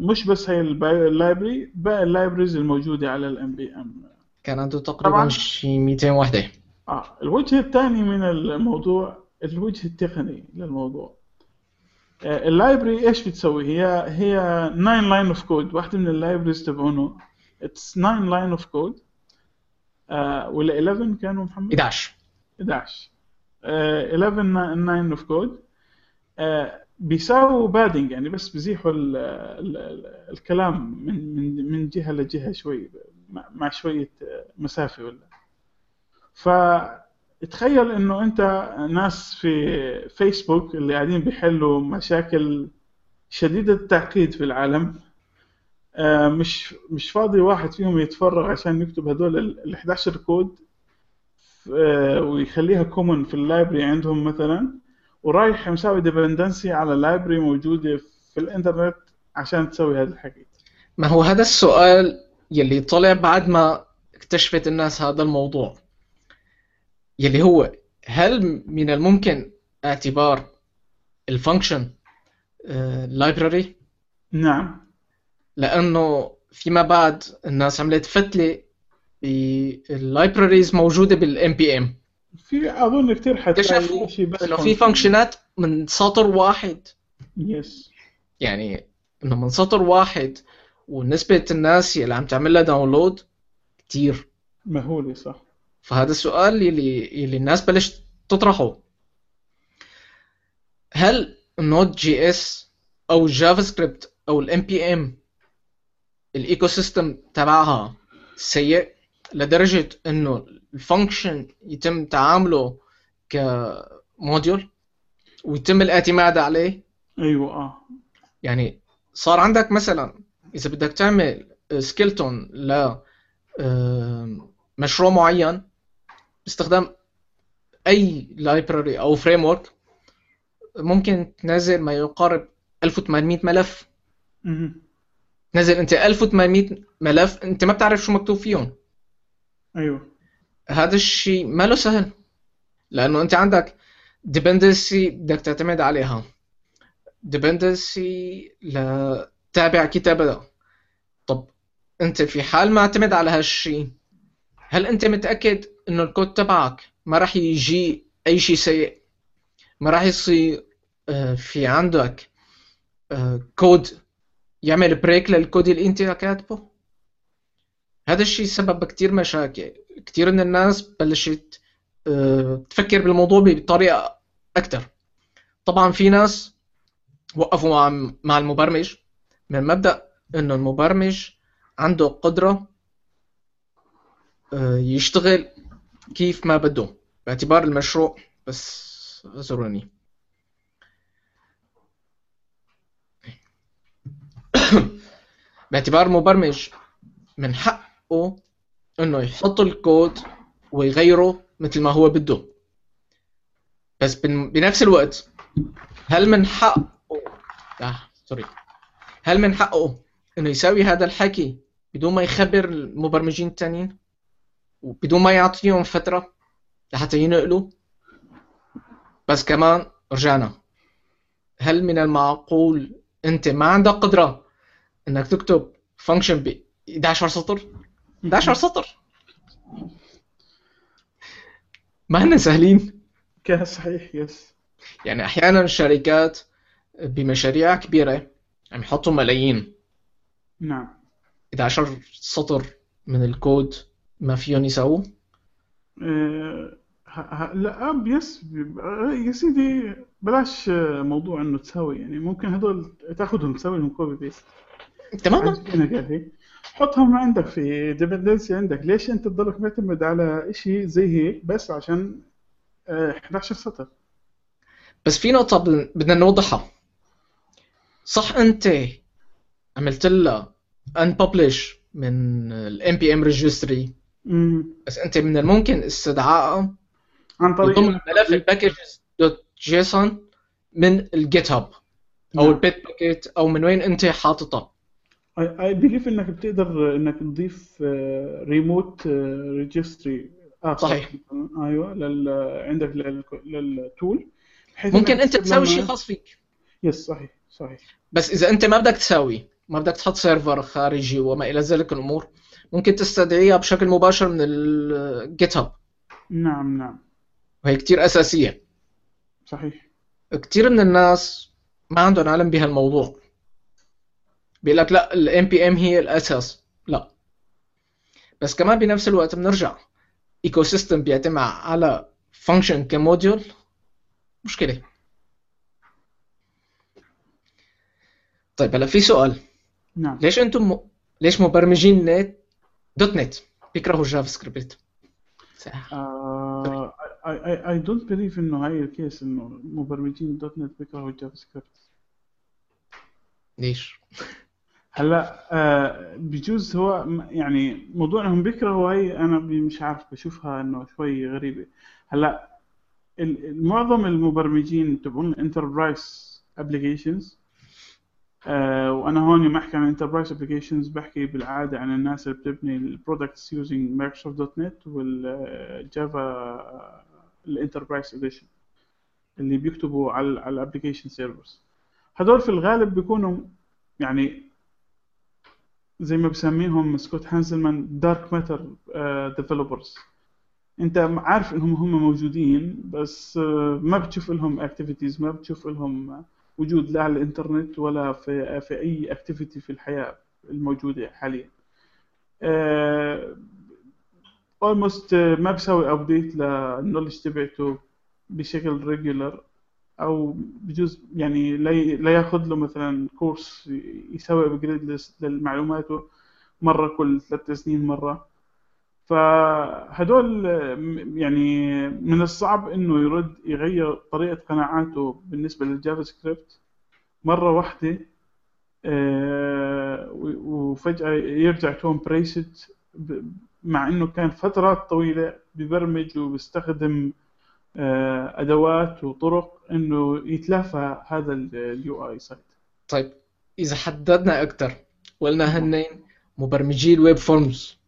مش بس هي ال library باقي ال libraries الموجودة على ال npm
كان عنده تقريبا. شي 200 وحدة.
آه الوجه الثاني من الموضوع الوجه التقني للموضوع. آه، ال library إيش بتسوي؟ هي هي 9 line of code واحدة من ال libraries تبعونه. it's 9 line of code ولا 11 كانوا محمد؟
11
11 آه 11 9 of code بيساووا padding يعني بس بيزيحوا ال ال ال الكلام من من من جهة لجهة شوي مع شوية آه، مسافة ولا. فتخيل إنه أنت ناس في فيسبوك اللي قاعدين بيحلوا مشاكل شديدة التعقيد في العالم آه، مش مش فاضي واحد فيهم يتفرغ عشان يكتب هدول ال 11 كود آه، ويخليها common في ال library عندهم مثلا ورايح مساوي dependency على library موجودة في الإنترنت عشان تسوي هذا الحكي.
ما هو هذا السؤال يلي طلع بعد ما اكتشفت الناس هذا الموضوع. يلي هو هل من الممكن اعتبار ال function library
نعم.
لأنه فيما بعد الناس عملت فتلة بال libraries موجودة بال npm
في أظن كثير شيء بس
إنه في function ات من سطر واحد.
yes
يعني إنه من سطر واحد ونسبة الناس اللي عم تعمل لها download كتير.
مهولة صح.
فهذا السؤال يلي يلي الناس بلشت تطرحه. هل ال Node.js أو ال JavaScript أو ال npm ال ecosystem تبعها سيء لدرجة إنه ال function يتم تعامله ك module ويتم الاعتماد عليه؟
أيوه آه.
يعني صار عندك مثلا إذا بدك تعمل skeleton ل آم، مشروع معين باستخدام أي library أو framework ممكن تنزل ما يقارب 1800 ملف.
مهم.
نزل أنت 1800 ملف أنت ما بتعرف شو مكتوب فيهم.
أيوه.
هذا الشيء ما له سهل لأنه أنت عندك dependency بدك تعتمد عليها. dependency لتابع كتابة طب أنت في حال ما اعتمد على هالشيء هل أنت متأكد إنه الكود تبعك ما راح يجي أي شيء سيء. ما راح يصير آه، في عندك آه، كود يعمل break للكود اللي أنت كاتبه. هذا الشيء سبب كتير مشاكل. كتير من الناس بلشت آه، تفكر بالموضوع بطريقة أكتر. طبعا في ناس وقفوا مع مع المبرمج. من مبدأ إنه المبرمج عنده قدرة يشتغل كيف ما بده باعتبار المشروع بس اعذروني باعتبار المبرمج من حقه إنه يحط الكود ويغيره مثل ما هو بده. بس بن- بنفس الوقت هل من حقه آه سوري هل من حقه إنه يساوي هذا الحكي بدون ما يخبر المبرمجين التانيين؟ وبدون ما يعطيهم فترة لحتى ينقلوا بس كمان رجعنا. هل من المعقول أنت ما عندك قدرة إنك تكتب function ب 11 سطر؟ 11 سطر. ما هن سهلين.
كان صحيح yes
يعني أحيانا الشركات بمشاريع كبيرة عم يحطوا ملايين.
نعم.
11 سطر من الكود ما فيهم يساووا
آه، ه- ه- لا yes آه، يا سيدي بلاش آه، موضوع إنه تساوي يعني ممكن هدول تأخذهم تسوي لهم copy paste
تماما.
حطهم عندك في dependency عندك. ليش أنت تضلك معتمد على شيء زي هيك؟ بس عشان آه، 11 سطر
بس في نقطة بد- بدنا نوضحها. صح أنت عملت لها unpublish من ال npm registry
مم.
بس انت من الممكن استدعائها
عن طريق
ضمن ملف ال packages dot json من ال GitHub أو
نعم.
ال Bitbucket أو من وين انت حاططها
I believe إنك بتقدر إنك تضيف remote registry اخر
صحيح.
أيوه لل عندك لل- لل tool بحيث
ممكن انت تسوي شيء خاص فيك
yes صحيح صحيح
بس إذا أنت ما بدك تساوي ما بدك تحط server خارجي وما إلى ذلك الأمور ممكن تستدعيها بشكل مباشر من ال GitHub
نعم نعم.
وهي كتير أساسية.
صحيح.
كتير من الناس ما عندهم علم بهالموضوع بيقول لك لا ال npm هي الأساس. لا. بس كمان بنفس الوقت بنرجع. ecosystem بيعتمد على function ك module. مشكلة. طيب هلا في سؤال.
نعم.
ليش أنتم م... ليش مبرمجين نت .NET. بيكرهوا ال
JavaScript. I don't believe انه هاي ال case انه مبرمجين .NET بيكرهوا ال JavaScript.
ليش؟
هلا آه بجوز هو يعني موضوع إنهم بيكرهوا هاي أنا مش عارف بشوفها إنه شوي غريبة. هلا معظم المبرمجين تبعون ال enterprise applications وأنا هون ما أحكي عن enterprise applications بحكي بالعادة عن الناس اللي بتبني ال products using Microsoft .NET وال Java ال Enterprise Edition اللي بيكتبوا على ال application servers هدول في الغالب بيكونوا يعني زي ما بسميهم سكوت هانزلمان dark matter developers أنت عارف إنهم هم موجودين بس آه، ما بتشوف لهم activities ما بتشوف لهم وجود لا على الإنترنت ولا في في أي activity في الحياة الموجودة حاليا. almost ما بسوي update لل knowledge تبعته بشكل regular أو بجوز يعني لا ياخذ له مثلا course يسوي upgrade لمعلوماته مرة كل ثلاث سنين مرة. فهدول يعني من الصعب إنه يرد يغير طريقة قناعاته بالنسبة لل JavaScript. مرة واحدة آه، وفجأة يرجع to embrace مع إنه كان فترات طويلة ببرمج وبيستخدم آه، أدوات وطرق إنه يتلافى هذا ال UI side
طيب إذا حددنا أكثر وقلنا هنين مبرمجي ال web forms.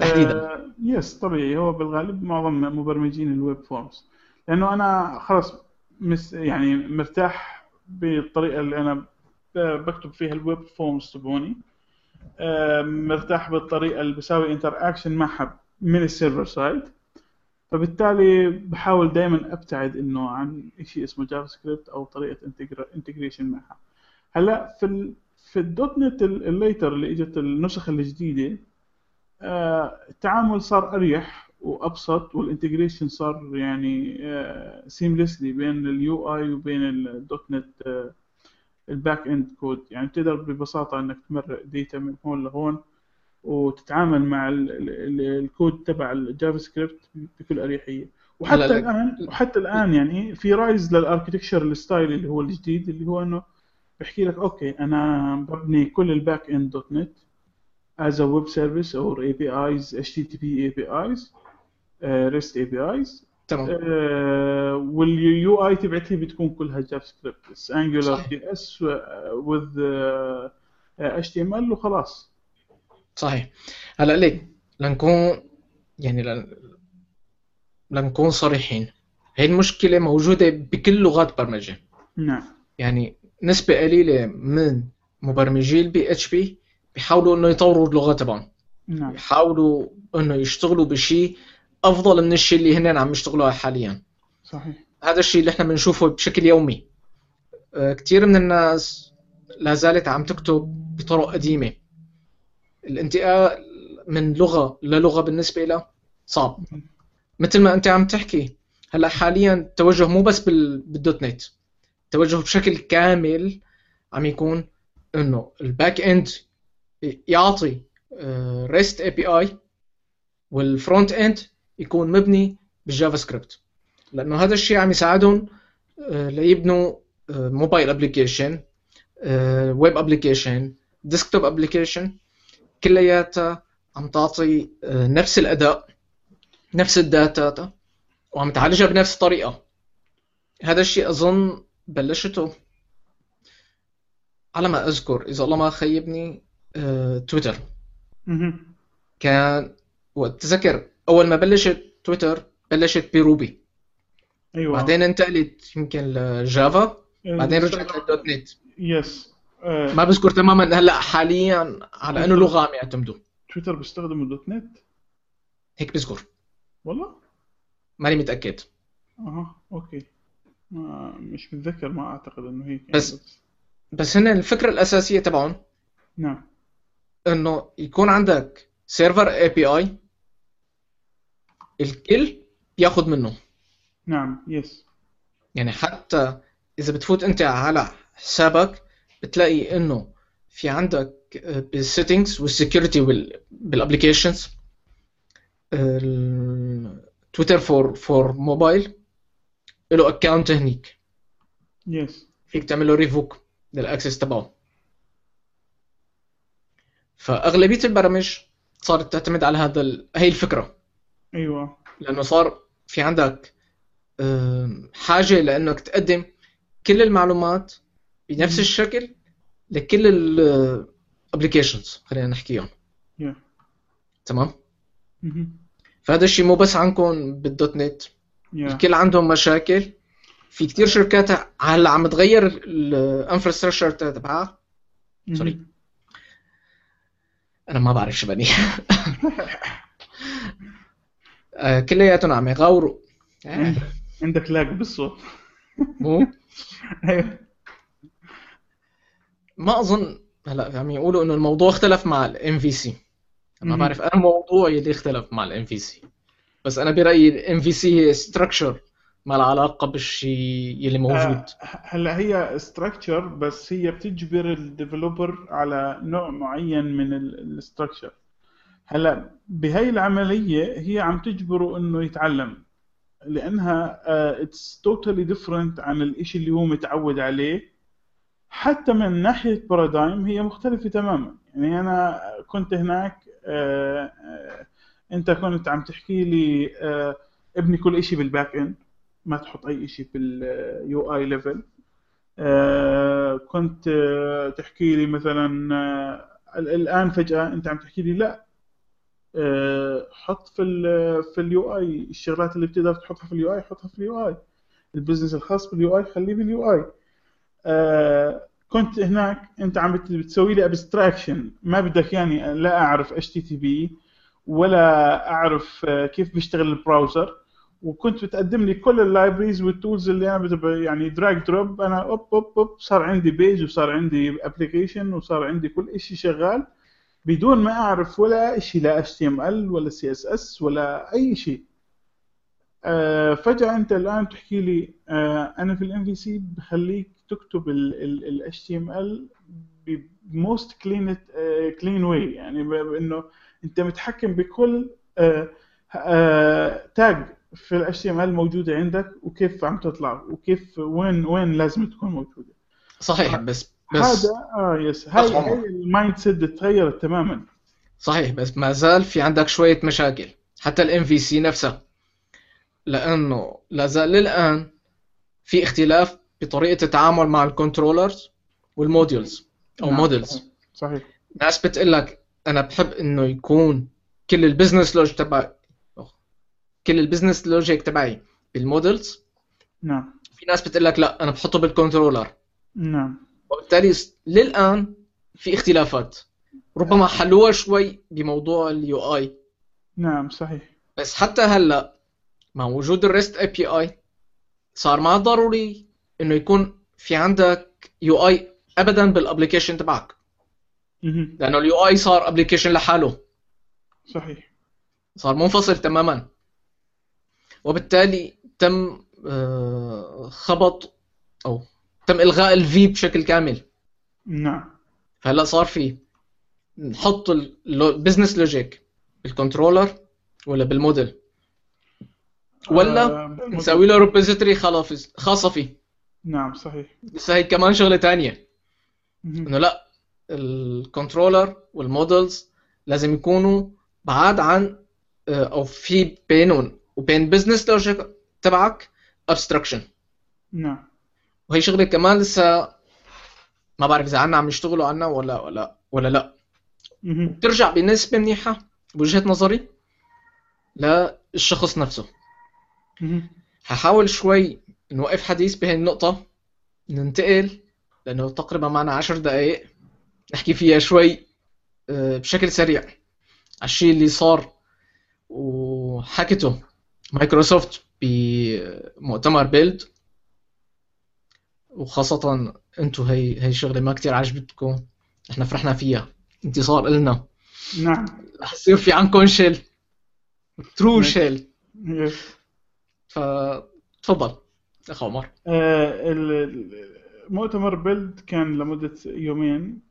تحديدا.
آه yes طبيعي. هو بالغالب معظم مبرمجين ال web forms لأنه أنا خلص مس يعني مرتاح بالطريقة اللي أنا بكتب فيها ال web forms تبعوني. آه مرتاح بالطريقة اللي بساوي interaction معها من ال server side فبالتالي بحاول دائما أبتعد إنه عن شيء اسمه JavaScript أو طريقة integration معها. هلأ في ال في ال .NET ال- ال later اللي إجت النسخ الجديدة آه، التعامل صار أريح وأبسط وال integration صار يعني seamlessly بين ال UI وبين ال .NET ال backend code يعني بتقدر ببساطة إنك تمرق data من هون لهون وتتعامل مع ال- ال- ال- الكود تبع ال JavaScript بكل أريحية. وحتى
لك-
الآن وحتى الآن يعني في rise لل architecture ال style اللي هو الجديد اللي هو إنه بحكي لك okay أنا ببني كل ال backend .NET as a web service or APIs HTTP APIs uh, REST APIs
تمام.
وال UI تبعتي بتكون كلها
JavaScript
Angular. JS with HTML وخلاص.
صحيح. هلا ليك لنكون يعني لن... لنكون صريحين. هي المشكلة موجودة بكل لغات برمجة.
نعم.
يعني نسبة قليلة من مبرمجي ال PHP بيحاولوا إنه يطوروا اللغة تبعهم.
نعم.
بيحاولوا إنه يشتغلوا بشيء أفضل من الشيء اللي هن عم يشتغلوه حاليا.
صحيح.
هذا الشيء اللي إحنا بنشوفه بشكل يومي. آه، كثير من الناس لا زالت عم تكتب بطرق قديمة. الانتقال من لغة للغة بالنسبة لها صعب. مثل ما أنت عم تحكي هلأ حاليا التوجه مو بس بال... بالدوت نت. التوجه بشكل كامل عم يكون إنه ال backend يعطي REST API وال frontend يكون مبني بال JavaScript. لأنه هذا الشيء عم يساعدهم آه، ليبنوا mobile application web application desktop application كلياتها عم تعطي آه، نفس الأداء نفس ال data وعم تعالجها بنفس الطريقة. هذا الشيء أظن بلشته. على ما أذكر إذا الله ما خيبني آه، تويتر. كان وقت تذكر أول ما بلشت تويتر بلشت ب
Ruby. أيوه.
بعدين انتقلت يمكن ل Java
آه،
بعدين رجعت لل .NET.
yes. آه،
ما بذكر تماما هلأ حاليا على أنه لغة عم يعتمدوا.
تويتر بيستخدموا .NET؟
هيك بذكر.
والله؟
ماني متأكد.
أها okay. ما مش متذكر ما أعتقد إنه هيك يعني
بس- بس هن الفكرة الأساسية تبعهم.
نعم.
انه يكون عندك server API الكل بياخد منه.
نعم yes
يعني حتى إذا بتفوت أنت على حسابك بتلاقي إنه في عندك بال settings وال security بال applications تويتر for for mobile له account هنيك.
yes
فيك تعمل له revoke لل access تبعه. فأغلبية البرامج صارت تعتمد على هذا ال... هي الفكرة.
أيوه.
لأنه صار في عندك حاجة لأنك تقدم كل المعلومات بنفس. الشكل لكل ال applications خلينا نحكيهم
يا
تمام؟
مهم.
فهذا الشيء مو بس عندكم بال .NET
يا
الكل عندهم مشاكل. في كتير شركات هلأ عم تغير ال infrastructure
تبعها.
sorry. أنا ما بعرف شو بني. آه، كلياتهم عم يغاوروا. آه،
عندك- lag بالصوت.
مو؟
أيوه.
ما اظن هلا عم يقولوا إنه الموضوع اختلف مع ال MVC ما. بعرف أنا الموضوع يلي اختلف مع ال MVC بس أنا برأيي ال MVC هي structure ما لها علاقة بالشيء يلي موجود.
آه، هلا هي structure بس هي بتجبر ال developer على نوع معين من ال structure هلا بهي العملية هي عم تجبره إنه يتعلم لأنها it's totally different عن الإشي اللي هو متعود عليه. حتى من ناحية paradigm هي مختلفة تماما. يعني أنا كنت هناك آه، آه، أنت كنت عم تحكي لي آه، ابني كل إشي بال back end ما تحط أي شيء بال UI level كنت آه، تحكي لي مثلا آه، ال- الآن فجأة أنت عم تحكي لي لا. آه، حط في ال في ال UI الشغلات اللي بتقدر تحطها في اليو آي حطها في ال UI. ال business الخاص بال UI خليه بال UI. آه، كنت هناك أنت عم بت- بتسوي لي abstraction ما بدك يعني لا أعرف HTTP ولا أعرف آه، كيف بيشتغل ال browser. وكنت بتقدم لي كل ال libraries وال tools اللي أنا. يعني drag drop أنا أوب أوب أوب صار عندي page وصار عندي application وصار عندي كل شيء شغال. بدون ما أعرف ولا شيء لا اتش تي ام ال ولا سي اس اس ولا أي شيء آه فجأة أنت الآن تحكي لي آه أنا في ال MVC بخليك تكتب ال HTML ب most clean clean way يعني بانه أنت متحكم بكل آه آه tag في ال HTML موجودة عندك وكيف عم تطلع وكيف وين وين لازم تكون موجودة.
صحيح بس بس
هذا آه yes هاي ال mindset تغيرت تماما.
صحيح بس ما زال في عندك شوية مشاكل. حتى ال MVC نفسها. لأنه لا زال للآن في اختلاف بطريقة التعامل مع ال controllers وال modules أو
نعم،
models
صحيح.
ناس بتقول لك أنا بحب إنه يكون كل ال business logic تبعي كل ال business logic تبعي بال models
نعم.
في ناس بتقول لك لا أنا بحطه بال controller
نعم.
وبالتالي للآن في اختلافات. ربما حلوها شوي بموضوع ال U اي
نعم صحيح.
بس حتى هلا مع وجود ال REST API صار ما ضروري إنه يكون في عندك UI ابدا بال application
تبعك.
لأنه ال UI صار application لحاله.
صحيح.
صار منفصل تماما. وبالتالي تم آه، خبط أو تم إلغاء ال V بشكل كامل.
نعم.
فهلا صار في نحط ال business logic بال controller ولا بالموديل. ولا
آه،
نسوي له repository خاصة فيه.
نعم صحيح.
بس هي كمان شغلة تانية.
مهم.
إنه لا ال controller وال models لازم يكونوا بعاد عن آه، أو في بينهم. وبين business logic تبعك abstraction
نعم.
وهي شغلة كمان لسه ما بعرف إذا عنا عم يشتغلوا عنها ولا ولا ولا لا. بترجع بنسبة منيحة بوجهة نظري للشخص نفسه. هحاول شوي نوقف حديث بهي النقطة ننتقل لأنه تقريبا معنا عشر دقايق. نحكي فيها شوي آه، بشكل سريع على الشيء اللي صار وحكته مايكروسوفت بمؤتمر بيلد وخاصة انتو هي هي شغلة ما كتير عجبتكم إحنا فرحنا فيها. انتصار إلنا.
نعم.
رح يصير في عندكم شيل.
true.
شيل. فتفضل أخ عمر.
آه، ال- ال- مؤتمر بيلد كان لمدة يومين.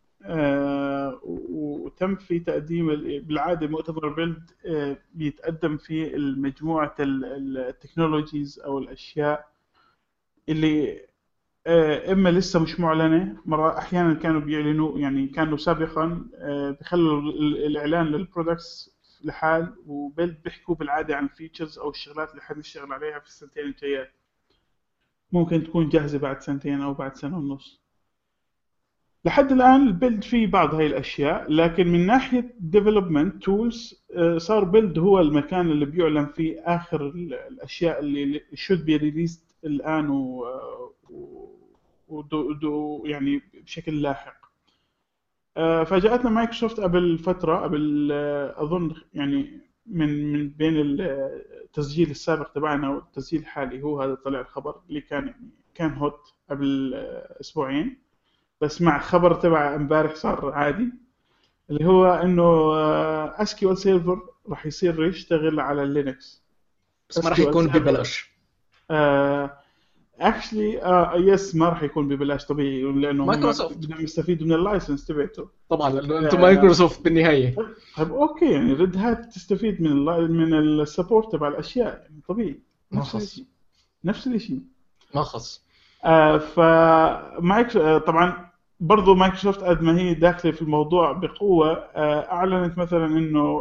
وتم في تقديم ال- بالعادة مؤتمر بيلد آه، بيتقدم فيه مجموعة ال- ال- ال technologies أو الأشياء اللي آه، إما لسه مش معلنة مرة أحيانا كانوا بيعلنوا يعني كانوا سابقا آه، بيخلوا ال- الإعلان لل products لحال و Build بيحكوا بالعادة عن ال features أو الشغلات اللي حنشتغل عليها في السنتين الجايات. ممكن تكون جاهزة بعد سنتين أو بعد سنة ونص. لحد الآن ال Build فيه بعض هاي الأشياء لكن من ناحية development tools آه، صار Build هو المكان اللي بيعلن فيه آخر ال- الأشياء اللي should be released الآن و. ودو... دو... يعني بشكل لاحق آه، فاجأتنا مايكروسوفت قبل فترة قبل آه، أظن يعني من من بين التسجيل السابق تبعنا والتسجيل الحالي هو هذا طلع الخبر اللي كان كان hot قبل آه، أسبوعين بس مع خبر تبع امبارح صار عادي اللي هو إنه SQL Server راح يصير يشتغل على ال Linux
بس ما راح يكون. ببلاش
actually yes ما راح يكون ببلاش طبيعي لأنه
مايكروسوفت.
بدهم يستفيدوا من ال license تبعته
طبعا أنتم
آه.
مايكروسوفت بالنهاية
طيب أوكي يعني Red Hat تستفيد من من ال support تبع الأشياء يعني طبيعي
ما
نفس
خص.
نفس الشيء
ما خص
آه فمايك آه طبعا برضو مايكروسوفت قد ما هي داخلة في الموضوع بقوة آه أعلنت مثلا إنه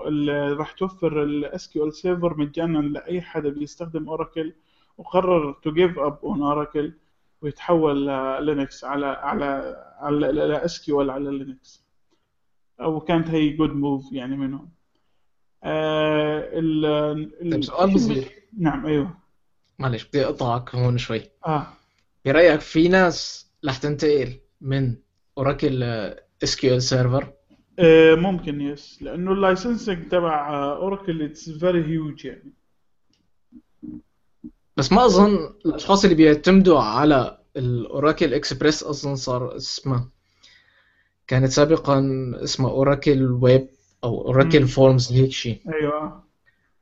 راح توفر ال SQL Server مجانا لأي حدا بيستخدم Oracle وقرر to give up on Oracle ويتحول للينكس على على على SQL على Linux أو كانت هي good move يعني منهم. آه ال ال-
طيب سؤال بصير
نعم أيوه.
معلش بدي أقطعك هون شوي.
آه.
برأيك في ناس رح تنتقل من Oracle SQL
Server ممكن yes لأنه ال licensing تبع Oracle it's very huge يعني.
بس ما أظن الأشخاص اللي بيعتمدوا على ال Oracle Express أظن صار اسمه كانت سابقا اسمها Oracle Web أو اوراكل. فورمز هيك شيء
أيوه.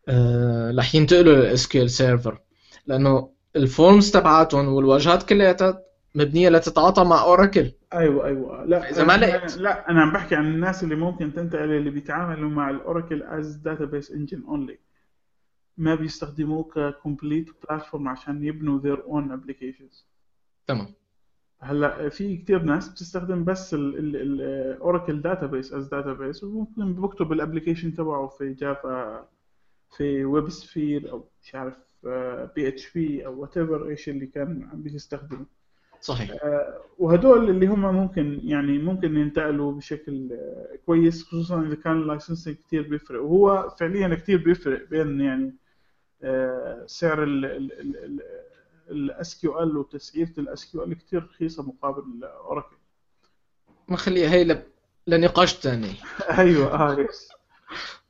آه، رح ينتقلوا لل SQL Server لأنه ال forms تبعاتهم والواجهات كلياتها مبنية لتتعاطى مع Oracle.
أيوه أيوه. لا
إذا ما لقيت.
لا أنا عم بحكي عن الناس اللي ممكن تنتقل اللي بيتعاملوا مع ال Oracle as database engine only ما بيستخدموه ك complete platform عشان يبنوا their own applications.
تمام.
هلأ في كثير ناس بتستخدم بس ال Oracle Database as database وممكن بكتب ال application تبعه في Java في WebSphere أو مش عارف PHP أو whatever إيش اللي كان عم بيستخدمه.
صحيح.
آه، وهدول اللي هم ممكن يعني ممكن ينتقلوا بشكل آه، كويس خصوصا إذا كان ال licensing كثير بيفرق. وهو فعليا كثير بيفرق بين يعني آه، سعر ال SQL وتسعيرة ال SQL كثير رخيصة مقابل Oracle
ما خليها هي. لنقاش ثاني.
أيوه آه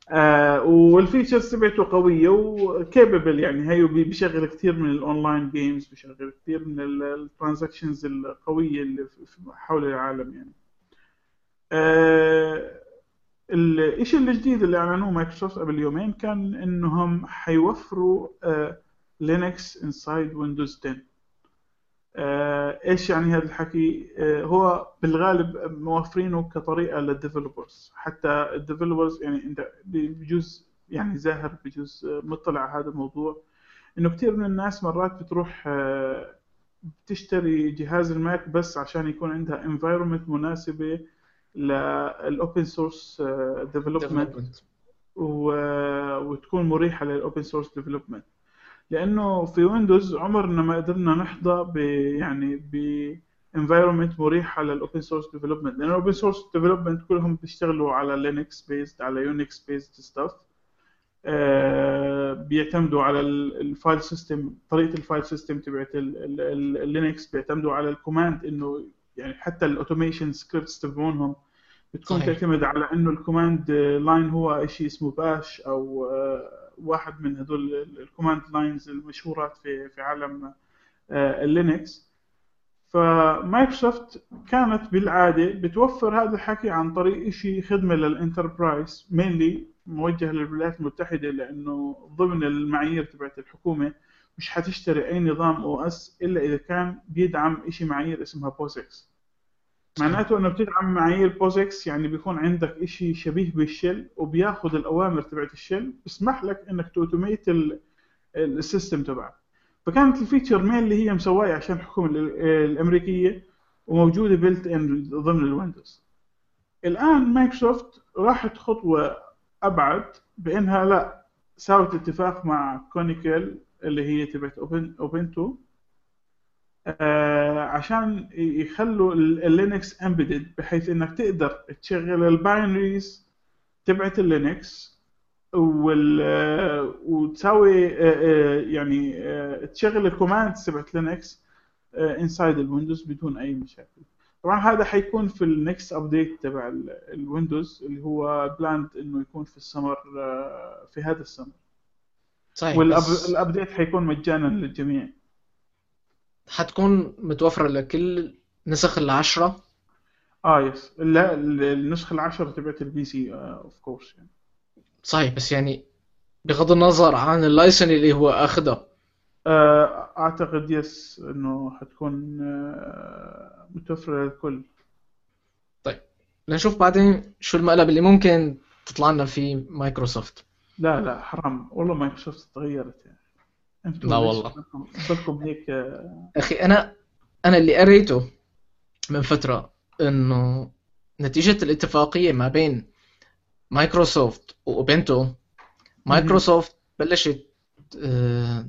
آه وال features تبعته قوية و capable يعني هي بي- بيشغل كثير من ال online games بيشغل كثير من ال transactions القوية اللي حول العالم يعني. آه الشيء الجديد اللي أعلنوه مايكروسوفت قبل يومين كان إنهم حيوفروا Linux inside Windows 10 آه، إيش يعني هذا الحكي؟ آه، هو بالغالب موفرينه كطريقة لل developers حتى ال developers يعني إنت بجوز يعني زاهر بجوز آه، مطلع على هذا الموضوع إنه كثير من الناس مرات بتروح آه، بتشتري جهاز ال Mac بس عشان يكون عندها environment مناسبة لل open source
development.
وتكون مريحة لل open source development لأنه في Windows عمرنا ما قدرنا نحظى ب يعني ب environment مريحه لل open source development لأنه ال open source development كلهم بيشتغلوا على Linux based على Unix based stuff بيعتمدوا على ال file system طريقة ال file system تبعت ال Linux بيعتمدوا على ال command إنه يعني حتى ال automation scripts تبعونهم بتكون
صحيح.
تعتمد على إنه ال command line هو شيء اسمه Bash أو آه، واحد من هدول ال command lines المشهورات في في عالم آه، ال Linux فمايكروسوفت كانت بالعادة بتوفر هذا الحكي عن طريق شيء خدمة لل enterprise mainly موجه للولايات المتحدة لأنه ضمن المعايير تبعت الحكومة مش حتشتري أي نظام OS إلا إذا كان بيدعم شيء معايير اسمها POSIX معناته إنه بتدعم معايير POSIX يعني بيكون عندك شيء شبيه بال shell وبياخذ الأوامر تبعت ال shell بيسمح لك إنك ت automate ال system تبعك. فكانت ال feature mainly اللي هي مسوايه عشان الحكومة الأمريكية وموجودة built in ضمن ال Windows. الآن مايكروسوفت راحت خطوة أبعد بإنها لا ساوت اتفاق مع Canonical اللي هي تبعت أوبن Ubuntu عشان يخلوا ال Linux embedded بحيث إنك تقدر تشغل ال binaries تبعت ال Linux وال وتساوي يعني تشغل ال commands تبعت Linux inside ال Windows بدون أي مشاكل. طبعا هذا حيكون في ال next update تبع الويندوز اللي هو planned إنه يكون في السمر في هذا السمر.
صحيح
وال update حيكون مجانا للجميع.
حتكون متوفرة لكل نسخ العشرة؟
آه yes لا النسخة العشرة تبعت ال PC of course يعني.
صحيح بس يعني بغض النظر عن ال license اللي هو اخذه
آه أعتقد yes إنه حتكون متوفرة للكل.
طيب نشوف بعدين شو المقلب اللي ممكن تطلع لنا فيه مايكروسوفت.
لا لا حرام. والله مايكروسوفت تغيرت يعني.
لا والله.
بدكم هيك
أخي أنا أنا اللي قريته من فترة إنه نتيجة الاتفاقية ما بين مايكروسوفت وأوبنتو مايكروسوفت بلشت آه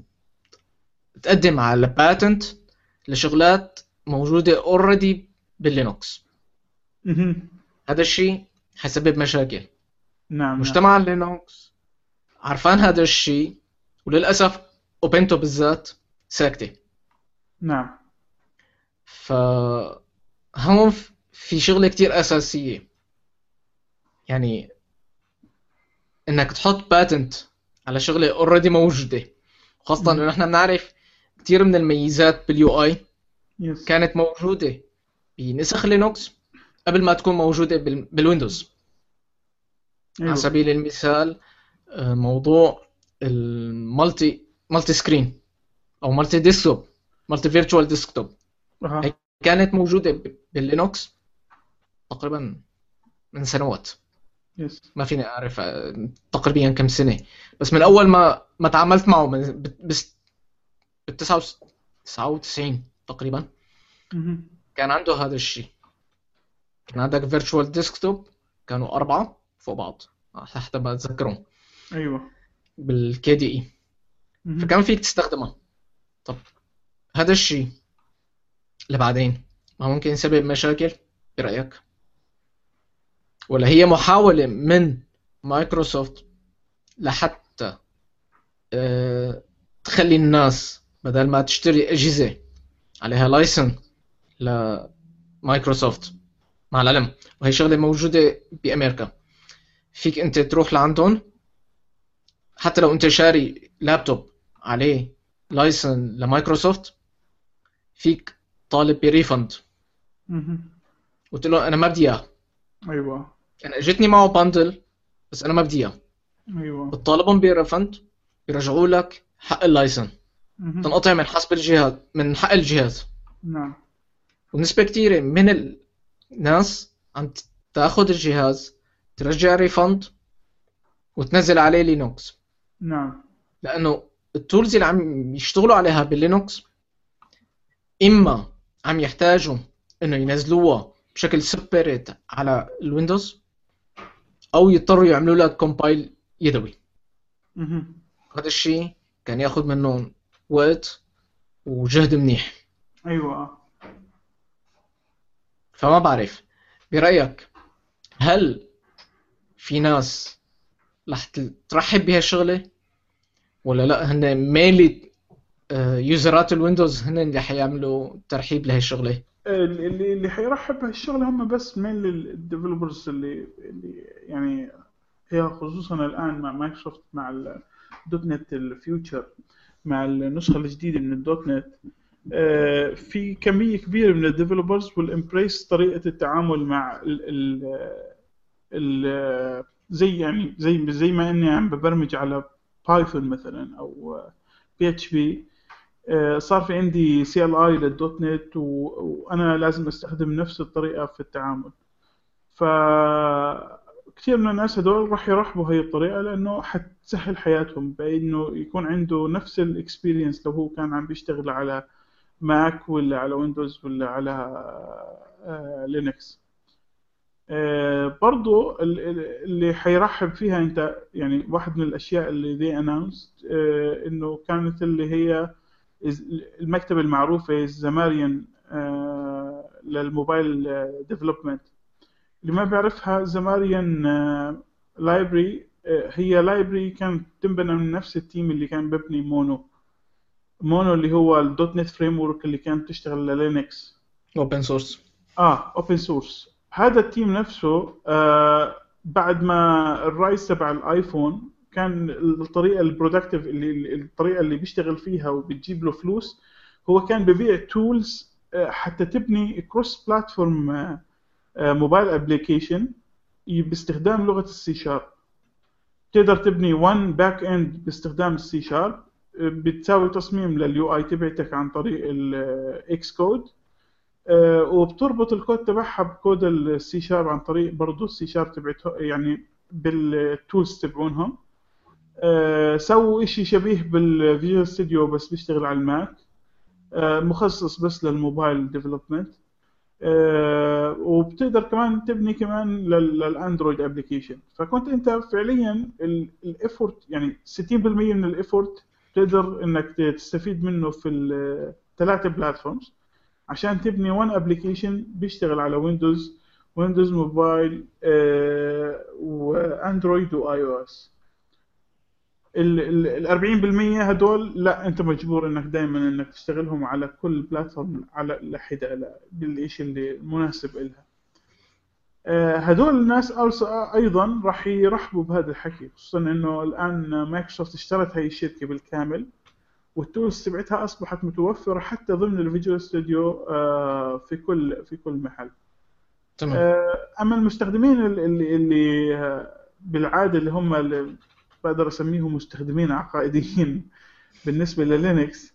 تقدم على patent لشغلات موجودة already باللينكس. هذا الشيء حيسبب مشاكل.
نعم
مجتمع اللينكس عرفان هذا الشيء وللأسف أوبنتو بالذات ساكته
نعم.
فهون في شغلة كتير أساسية. يعني إنك تحط patent على شغلة already موجودة. خاصة إنه نحن بنعرف كثير من الميزات بال
UI
كانت موجودة بنسخ لينوكس قبل ما تكون موجودة بالويندوز.
أيوة.
على سبيل المثال آه، موضوع ال multi multi-screen أو multi-desktop multi
virtual
desktop كانت موجودة باللينوكس تقريبا من سنوات.
yes
ما فيني أعرف آه، تقريبا كم سنة. بس من أول ما ما تعاملت معه من بس بال 99 تقريبا. كان عنده هذا الشيء. كان عندك virtual desktop كانوا أربعة فوق بعض. حتى بتذكرهم أيوه. بال
KDE.
فكان فيك تستخدمها طب هذا الشيء لبعدين. ما ممكن يسبب مشاكل؟ برأيك ولا هي محاولة من مايكروسوفت لحتى آه، تخلي الناس بدل ما تشتري أجهزة عليها license لمايكروسوفت مع العلم وهي شغلة موجودة بأمريكا فيك أنت تروح لعندهم؟ حتى لو أنت شاري لابتوب عليه license لمايكروسوفت فيك طالب ب
refund.
قلت له أنا ما بدي إياه.
أيوه.
أنا اجتني معه bundle بس أنا ما بدي إياه.
أيوه.
بتطالبهم ب refund بيرجعوا لك حق ال
license.
تنقطع من حسب الجهاز من حق الجهاز.
نعم.
ونسبة كتيرة من الناس عم تاخذ الجهاز ترجع refund وتنزل عليه لينوكس
نعم.
لأنه ال tools اللي عم يشتغلوا عليها باللينوكس إما عم يحتاجوا إنه ينزلوها بشكل separate على الويندوز أو يضطروا يعملوا لها compile يدوي. هذا الشيء كان ياخذ منهم وقت وجهد منيح.
أيوه.
فما بعرف برأيك هل في ناس رح ترحب بهالشغلة؟ ولا لا؟ هن mainly user ات الويندوز هن اللي حيعملوا ترحيب لهي الشغلة.
اللي اللي حيرحب بهالشغل هم بس مين ال developers اللي اللي يعني هي خصوصا الآن مع مايكروسوفت مع ال .NET ال future مع النسخة الجديدة من. ال .NET آه، في كمية كبيرة من ال developers وال enterprise طريقة التعامل مع ال ال ال زي يعني زي زي ما إني عم ببرمج على Python مثلا أو PHP صار في عندي CLI لل .NET وأنا لازم أستخدم نفس الطريقة في التعامل. ف كثير من الناس هدول راح يرحبوا هي الطريقة لأنه حتسهل حياتهم بإنه يكون عنده نفس ال experience لو هو كان عم بيشتغل على ماك ولا على ويندوز ولا على لينكس آه، برضو اللي حيرحب فيها انت يعني واحد من الأشياء اللي they announce إنه كانت اللي هي المكتبه المعروفه Xamarin آه، لل mobile development اللي ما بيعرفها Xamarin library هي library كانت تنبنى من نفس ال team اللي كان ببني Mono Mono اللي هو ال .NET framework اللي كانت تشتغل للينكس.
open source
آه open source هذا ال team نفسه آه بعد ما ال rise تبع الآيفون كان الطريقة ال productive اللي الطريقة اللي بيشتغل فيها وبتجيب له فلوس هو كان ببيع tools آه حتى تبني cross-platform mobile application باستخدام لغة السي شارب تقدر تبني one back end باستخدام ال C Sharp بتساوي تصميم لل UI تبعتك عن طريق ال Xcode آه، وبتربط الكود تبعها ب code ال C Sharp عن طريق برضه ال C Sharp تبعته يعني بال tools تبعونهم. آه، سووا شيء شبيه بال Visual Studio بس بيشتغل على الماك. آه، مخصص بس لل mobile development وبتقدر كمان تبني كمان لل Android application فكنت أنت فعليا ال effort يعني 60% من ال effort تقدر إنك تستفيد منه في الثلاثه platforms عشان تبني one application بيشتغل على Windows و Windows Mobile و Android و iOS ال 40% هدول لا أنت مجبور إنك دائما إنك تشتغلهم على كل platform على الحده بالشيء اللي مناسب لها هدول الناس أيضا راح يرحبوا بهذا الحكي خصوصا إنه الآن مايكروسوفت اشترت هاي الشركة بالكامل. وال tools تبعتها أصبحت متوفرة حتى ضمن ال Visual Studio في كل في كل محل. تمام. أما المستخدمين اللي اللي بالعادة اللي هم اللي بقدر أسميهم مستخدمين عقائديين بالنسبة للينكس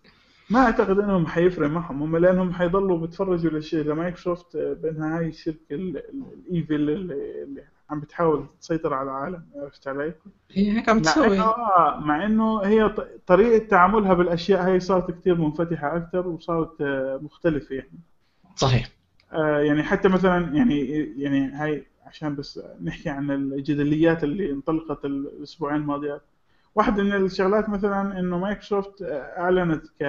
ما أعتقد إنهم حيفرق معهم. هم لأنهم حيضلوا بيتفرجوا للشيء لمايكروسوفت بأنها هاي الشركة ال evil اللي عم بتحاول تسيطر على العالم عرفت علي؟
هي هيك عم تسوي.
مع انه مع إنه هي طريقة تعاملها بالأشياء هي صارت كثير منفتحة أكثر وصارت مختلفة يعني.
صحيح.
آه يعني حتى مثلا يعني يعني هاي عشان بس نحكي عن الجدليات اللي انطلقت الأسبوعين الماضيات. واحد من الشغلات مثلا إنه مايكروسوفت أعلنت ك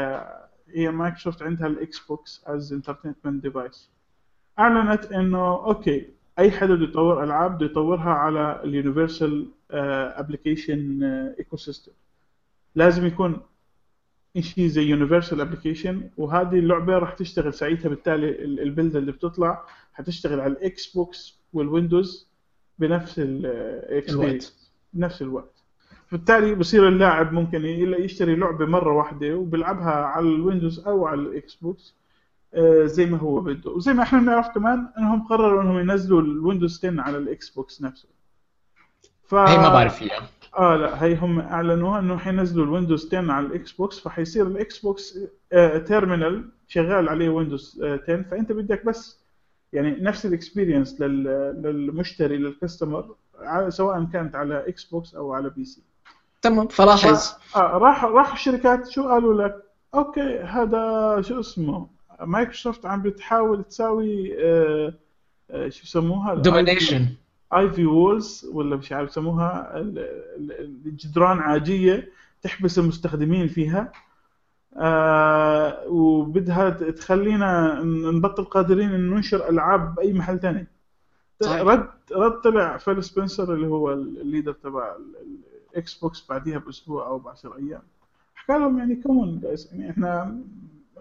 هي مايكروسوفت عندها ال Xbox as entertainment device أعلنت إنه okay أي حدا بده يطور ألعاب بده يطورها على ال universal application ecosystem لازم يكون شيء زي universal application وهذه اللعبة راح تشتغل ساعتها. بالتالي ال build اللي بتطلع حتشتغل على ال Xbox وال Windows بنفس ال experience بنفس الوقت. بالتالي بصير اللاعب ممكن يشتري لعبة مرة واحدة وبيلعبها على ال Windows أو على ال Xbox زي ما هو بده. وزي ما إحنا بنعرف كمان إنهم قرروا إنهم ينزلوا ال Windows 10 على ال Xbox نفسه.
ف... هي ما بعرف فيها.
آه لا هي هم أعلنوها إنه حينزلوا ال Windows 10 على ال Xbox فحيصير ال Xbox آه terminal شغال عليه Windows آه 10 فأنت بدك بس يعني نفس ال experience للمشتري لل customer سواء كانت على Xbox أو على PC
تمام فلاحظ
آه راح راح الشركات شو قالوا لك؟ okay هذا شو اسمه؟ مايكروسوفت عم بتحاول تساوي آه آه شو يسموها
domination
اي في walls ولا مش عارف يسموها الجدران عاجيه تحبس المستخدمين فيها. آه وبدها تخلينا نبطل قادرين ان ننشر ألعاب بأي محل ثاني رد رد طلع فيل سبنسر اللي هو ال leader تبع ال Xbox بعديها بأسبوع أو بعشر أيام. حكى لهم يعني كون يعني إحنا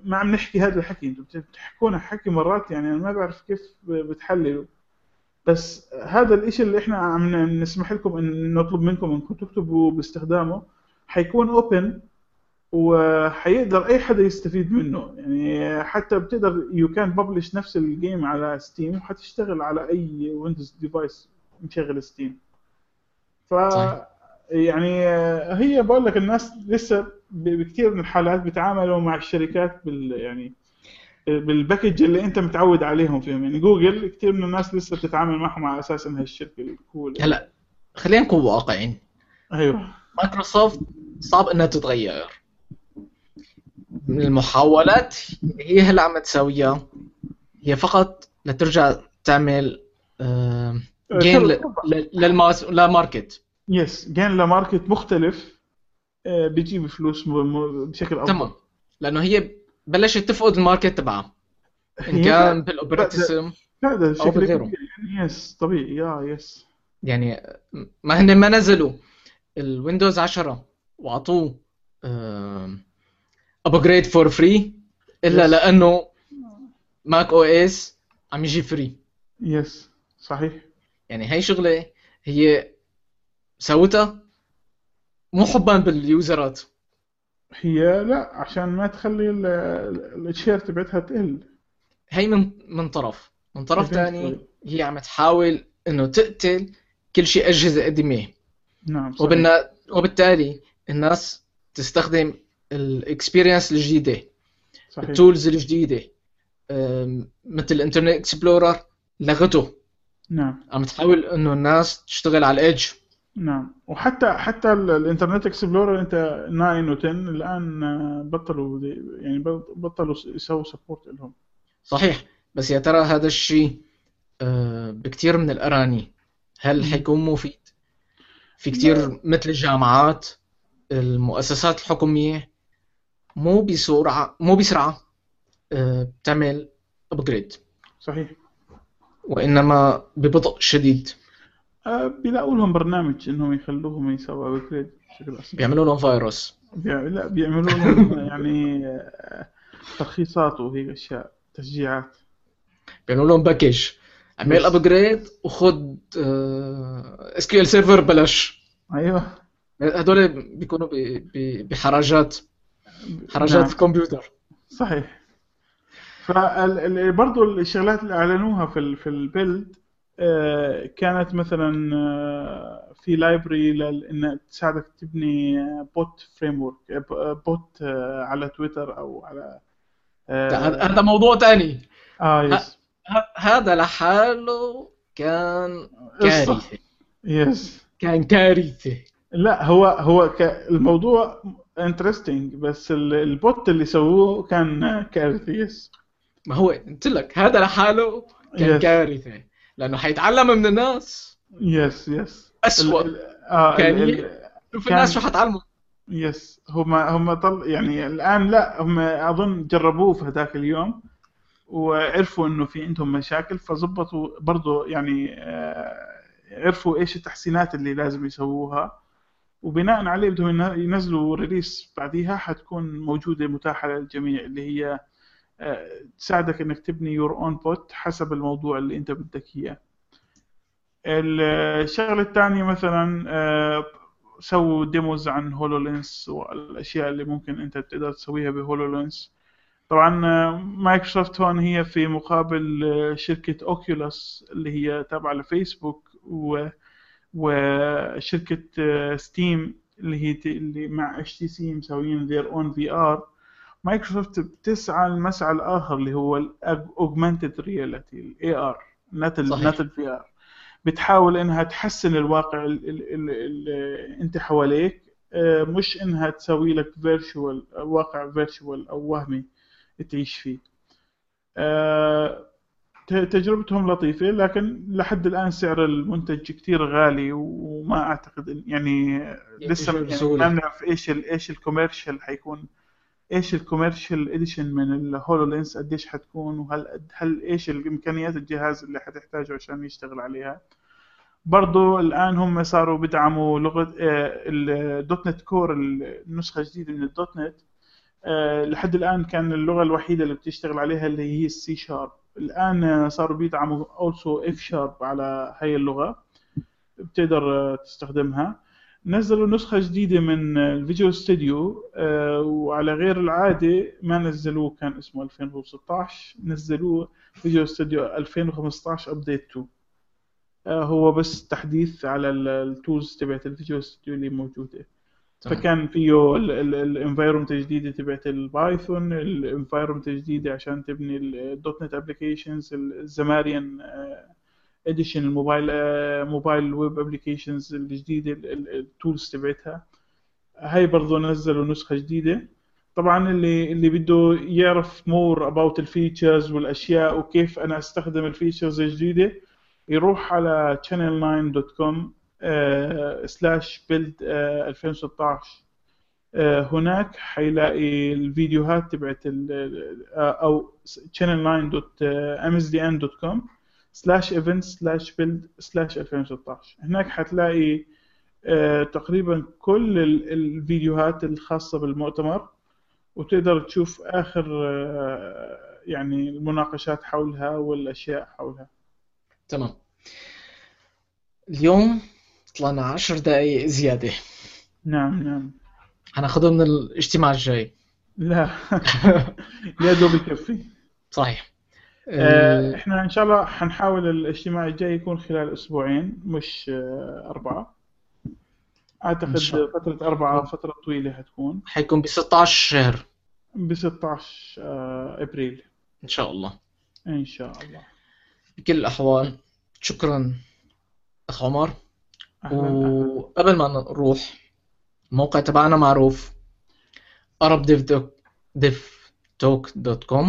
ما عم نحكي هذا الحكي. أنتم بتحكونا حكي مرات يعني أنا ما بعرف كيف بتحللوا. بس هذا الإشي اللي إحنا عم نسمح لكم إن نطلب منكم انكم تكتبوا باستخدامه حيكون open وحيقدر أي حدا يستفيد منه. يعني حتى بتقدر you can publish نفس ال game على Steam وحتشتغل على أي Windows device مشغل Steam ف
صحيح.
يعني آه، هي بقول لك الناس لسه بكثير من الحالات بيتعاملوا مع الشركات بال يعني بال package اللي انت متعود عليهم فيهم. يعني جوجل كثير من الناس لسه بتتعامل معهم على أساس انها الشركة ال cool
هلا خلينا نكون واقعيين.
أيوه.
مايكروسوفت صعب إنها تتغير. من المحاولات اللي هي هلا عم تساويها. هي فقط لترجع تعمل gain لل mass
لل market. yes gain ل market مختلف. آه، بيجيب فلوس بشكل أفضل.
تمام. لأنه هي بلشت تفقد ال market تبعها.
إن
كان.
كبير. يعني yes طبيعي. yeah yes
يعني ما هن ما نزلوا ال Windows 10 وأعطوه upgrade for free إلا
Yes.
لأنه Mac OS عم يجي free
yes صحيح.
يعني هي شغلة هي سوتها مو حبا بال user ات.
هي لا عشان ما تخلي ال- ال- share تبعتها تقل.
هي من من طرف. من طرف. ثاني هي عم تحاول إنه تقتل كل شيء أجهزة قديمة.
نعم صحيح.
وبالنا... وبالتالي الناس تستخدم ال experience الجديدة
صحيح.
ال tools الجديدة مثل ال Internet Explorer لغته.
نعم.
عم تحاول إنه الناس تشتغل على ال Edge
نعم. وحتى حتى ال- ال Internet Explorer انت 9 و10 الآن آه، بطلوا يعني بط- بطلوا يسووا support لهم.
صحيح. بس يا ترى هذا الشيء أه، بكثير من الأراني هل. حيكون مفيد؟ في كثير مثل الجامعات المؤسسات الحكومية مو بسرعة مو بسرعة أه، بتعمل upgrade
صحيح.
وإنما ببطء شديد.
آه، بيلاقوا لهم برنامج إنهم يخلوهم يسووا upgrade بشكل أسرع.
بيعملوا لهم فيروس.
بيع- لا بيعملوا لهم يعني آه، ترخيصات وهيك أشياء تشجيعات.
بيعملوا لهم package اعمل. upgrade وخذ SQL Server بلاش
أيوه.
هدول بيكونوا بحراجات حراجات
نعم.
الكمبيوتر
صحيح. فبرضه الشغلات اللي أعلنوها في في ال Build كانت مثلا آه، في library انها تساعدك تبني bot framework bot آه، على تويتر أو على
هذا
آه
هذا موضوع ثاني
آه، yes
هذا لحاله كان. كارثة.
yes
كان كارثة.
لا هو هو ك... الموضوع interesting بس ال- ال bot اللي سووه كان كارثي yes
ما هو قلت لك هذا لحاله كان
Yes.
كارثة. لأنه حيتعلم من الناس.
yes yes
اسوء كان شوف الناس شو حتعلموا.
yes هم هم طل يعني الآن لا هم أظن جربوه في هذاك اليوم وعرفوا إنه في عندهم مشاكل فظبطوا برضه يعني آه، عرفوا إيش التحسينات اللي لازم يسووها. وبناء عليه بدهم ين- ينزلوا release بعديها حتكون موجودة متاحة للجميع اللي هي تساعدك إنك تبني your own bot حسب الموضوع اللي أنت بدك إياه. الشغلة الثانية مثلا آه، سووا demos عن HoloLens والأشياء اللي ممكن أنت تقدر تسويها ب HoloLens طبعا آه، مايكروسوفت هون هي في مقابل آه، شركة Oculus اللي هي تابعة لفيسبوك و وشركة آه، Steam اللي هي اللي مع HTC مسويين their own VR مايكروسوفت بتسعى المسعى الآخر اللي هو ال augmented reality ال
AR
نت ال VR بتحاول إنها تحسن الواقع اللي أنت حواليك آه، مش إنها تسوي لك virtual واقع virtual أو وهمي تعيش فيه. آه، تجربتهم لطيفة لكن لحد الآن سعر المنتج كتير غالي وما أعتقد يعني لسه يعني. ما بنعرف إيش ال إيش ال commercial حيكون إيش ال commercial edition من ال HoloLens قديش حتكون وهل هل إيش الإمكانيات الجهاز اللي حتحتاجه عشان يشتغل عليها. برضو الآن هم صاروا بدعموا لغة ال .NET Core النسخة الجديدة من ال .NET. آه، لحد الآن كان اللغة الوحيدة اللي بتشتغل عليها اللي هي ال C Sharp الآن آه، صاروا بيدعموا also F Sharp على هاي اللغة بتقدر آه، تستخدمها. نزلوا نسخة جديدة من ال Visual Studio آه، وعلى غير العادة ما نزلوه كان اسمه 2016 نزلوه Visual Studio 2015 update 2 آه، هو بس تحديث على ال tools تبعت ال Visual Studio اللي موجودة
تمام.
فكان فيه ال environment الجديده تبعت ال Python ال environment الجديده عشان تبني ال .NET applications ال Xamarin edition ال mobile mobile web applications الجديدة ال tools تبعتها. هاي برضو نزلوا نسخة جديدة. طبعا اللي اللي بده يعرف more about ال features والأشياء وكيف أنا أستخدم ال features الجديدة يروح على channel9.com slash build 2016 آه، هناك حيلاقي الفيديوهات تبعت آه، أو channel9.msdn.com slash event slash build slash 2016 هناك حتلاقي آه، تقريبا كل ال- الفيديوهات الخاصة بالمؤتمر وتقدر تشوف آخر آه، يعني المناقشات حولها والأشياء حولها.
تمام. اليوم طلعنا عشر دقايق زيادة.
نعم نعم.
هناخدهم من الاجتماع الجاي.
لا. يا دوب يكفي.
صحيح.
آه، إحنا إن شاء الله حنحاول الاجتماع الجاي يكون خلال أسبوعين مش آه،
أربعة. أعتقد.
فترة أربعة فترة طويلة هتكون
حيكون ب 16 شهر.
ب 16 آه، إبريل.
إن شاء الله.
إن شاء الله.
بكل الأحوال شكرا أخ عمر. وقبل ما نروح الموقع تبعنا معروف arabdevtalk.com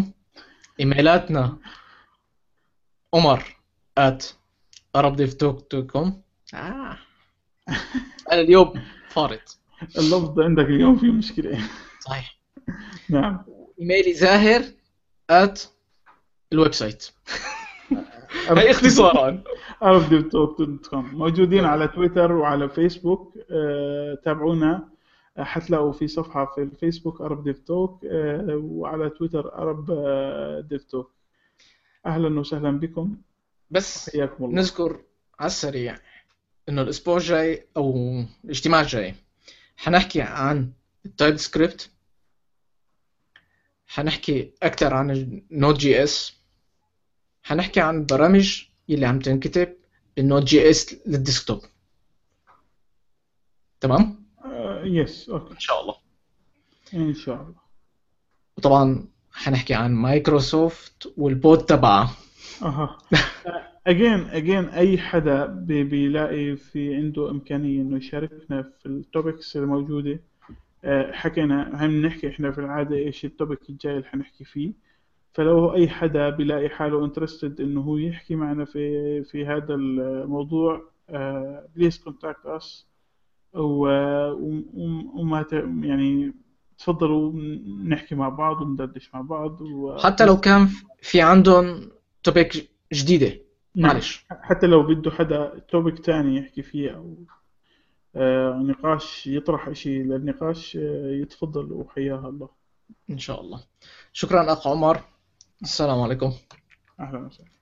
إيميلاتنا. عمر at arabdevtalk.com آه. أنا اليوم فارط
اللفظ عندك اليوم في مشكلة.
صحيح.
نعم.
إيميلي زاهر at الويب سايت هي اختصارا.
arabdevtalk.com موجودين على تويتر وعلى فيسبوك. آه، تابعونا. آه، حتلاقوا في صفحة في الفيسبوك Arab Dev Talk آه، وعلى تويتر Arab آه، Dev Talk أهلا وسهلا بكم.
بس
حياكم الله.
نذكر على السريع إنه الأسبوع الجاي أو الاجتماع الجاي حنحكي عن ال TypeScript. حنحكي أكثر عن ال Node.js حنحكي عن البرامج يلي عم تنكتب بال Node.js لل desktop. تمام؟
yes okay
إن شاء الله.
إن شاء الله.
وطبعا حنحكي عن مايكروسوفت وال bot تبعها
أها. again again أي حدا بي- بيلاقي في عنده إمكانية إنه يشاركنا في ال topics الموجودة. آه، حكينا هم نحكي إحنا في العادة إيش ال topic الجاي اللي حنحكي فيه. فلو أي حدا بيلاقي حاله interested إنه هو يحكي معنا في في هذا الموضوع please contact us وما ت- يعني تفضلوا نحكي مع بعض وندردش مع بعض و...
حتى لو كان في عندهم توبيك جديدة.
نعم.
معلش.
حتى لو بده حدا توبك تاني يحكي فيه أو آه، نقاش يطرح إشي للنقاش آه، يتفضل وحياها الله.
إن شاء الله. شكرا أخ عمر. السلام عليكم.
أهلا وسهلا.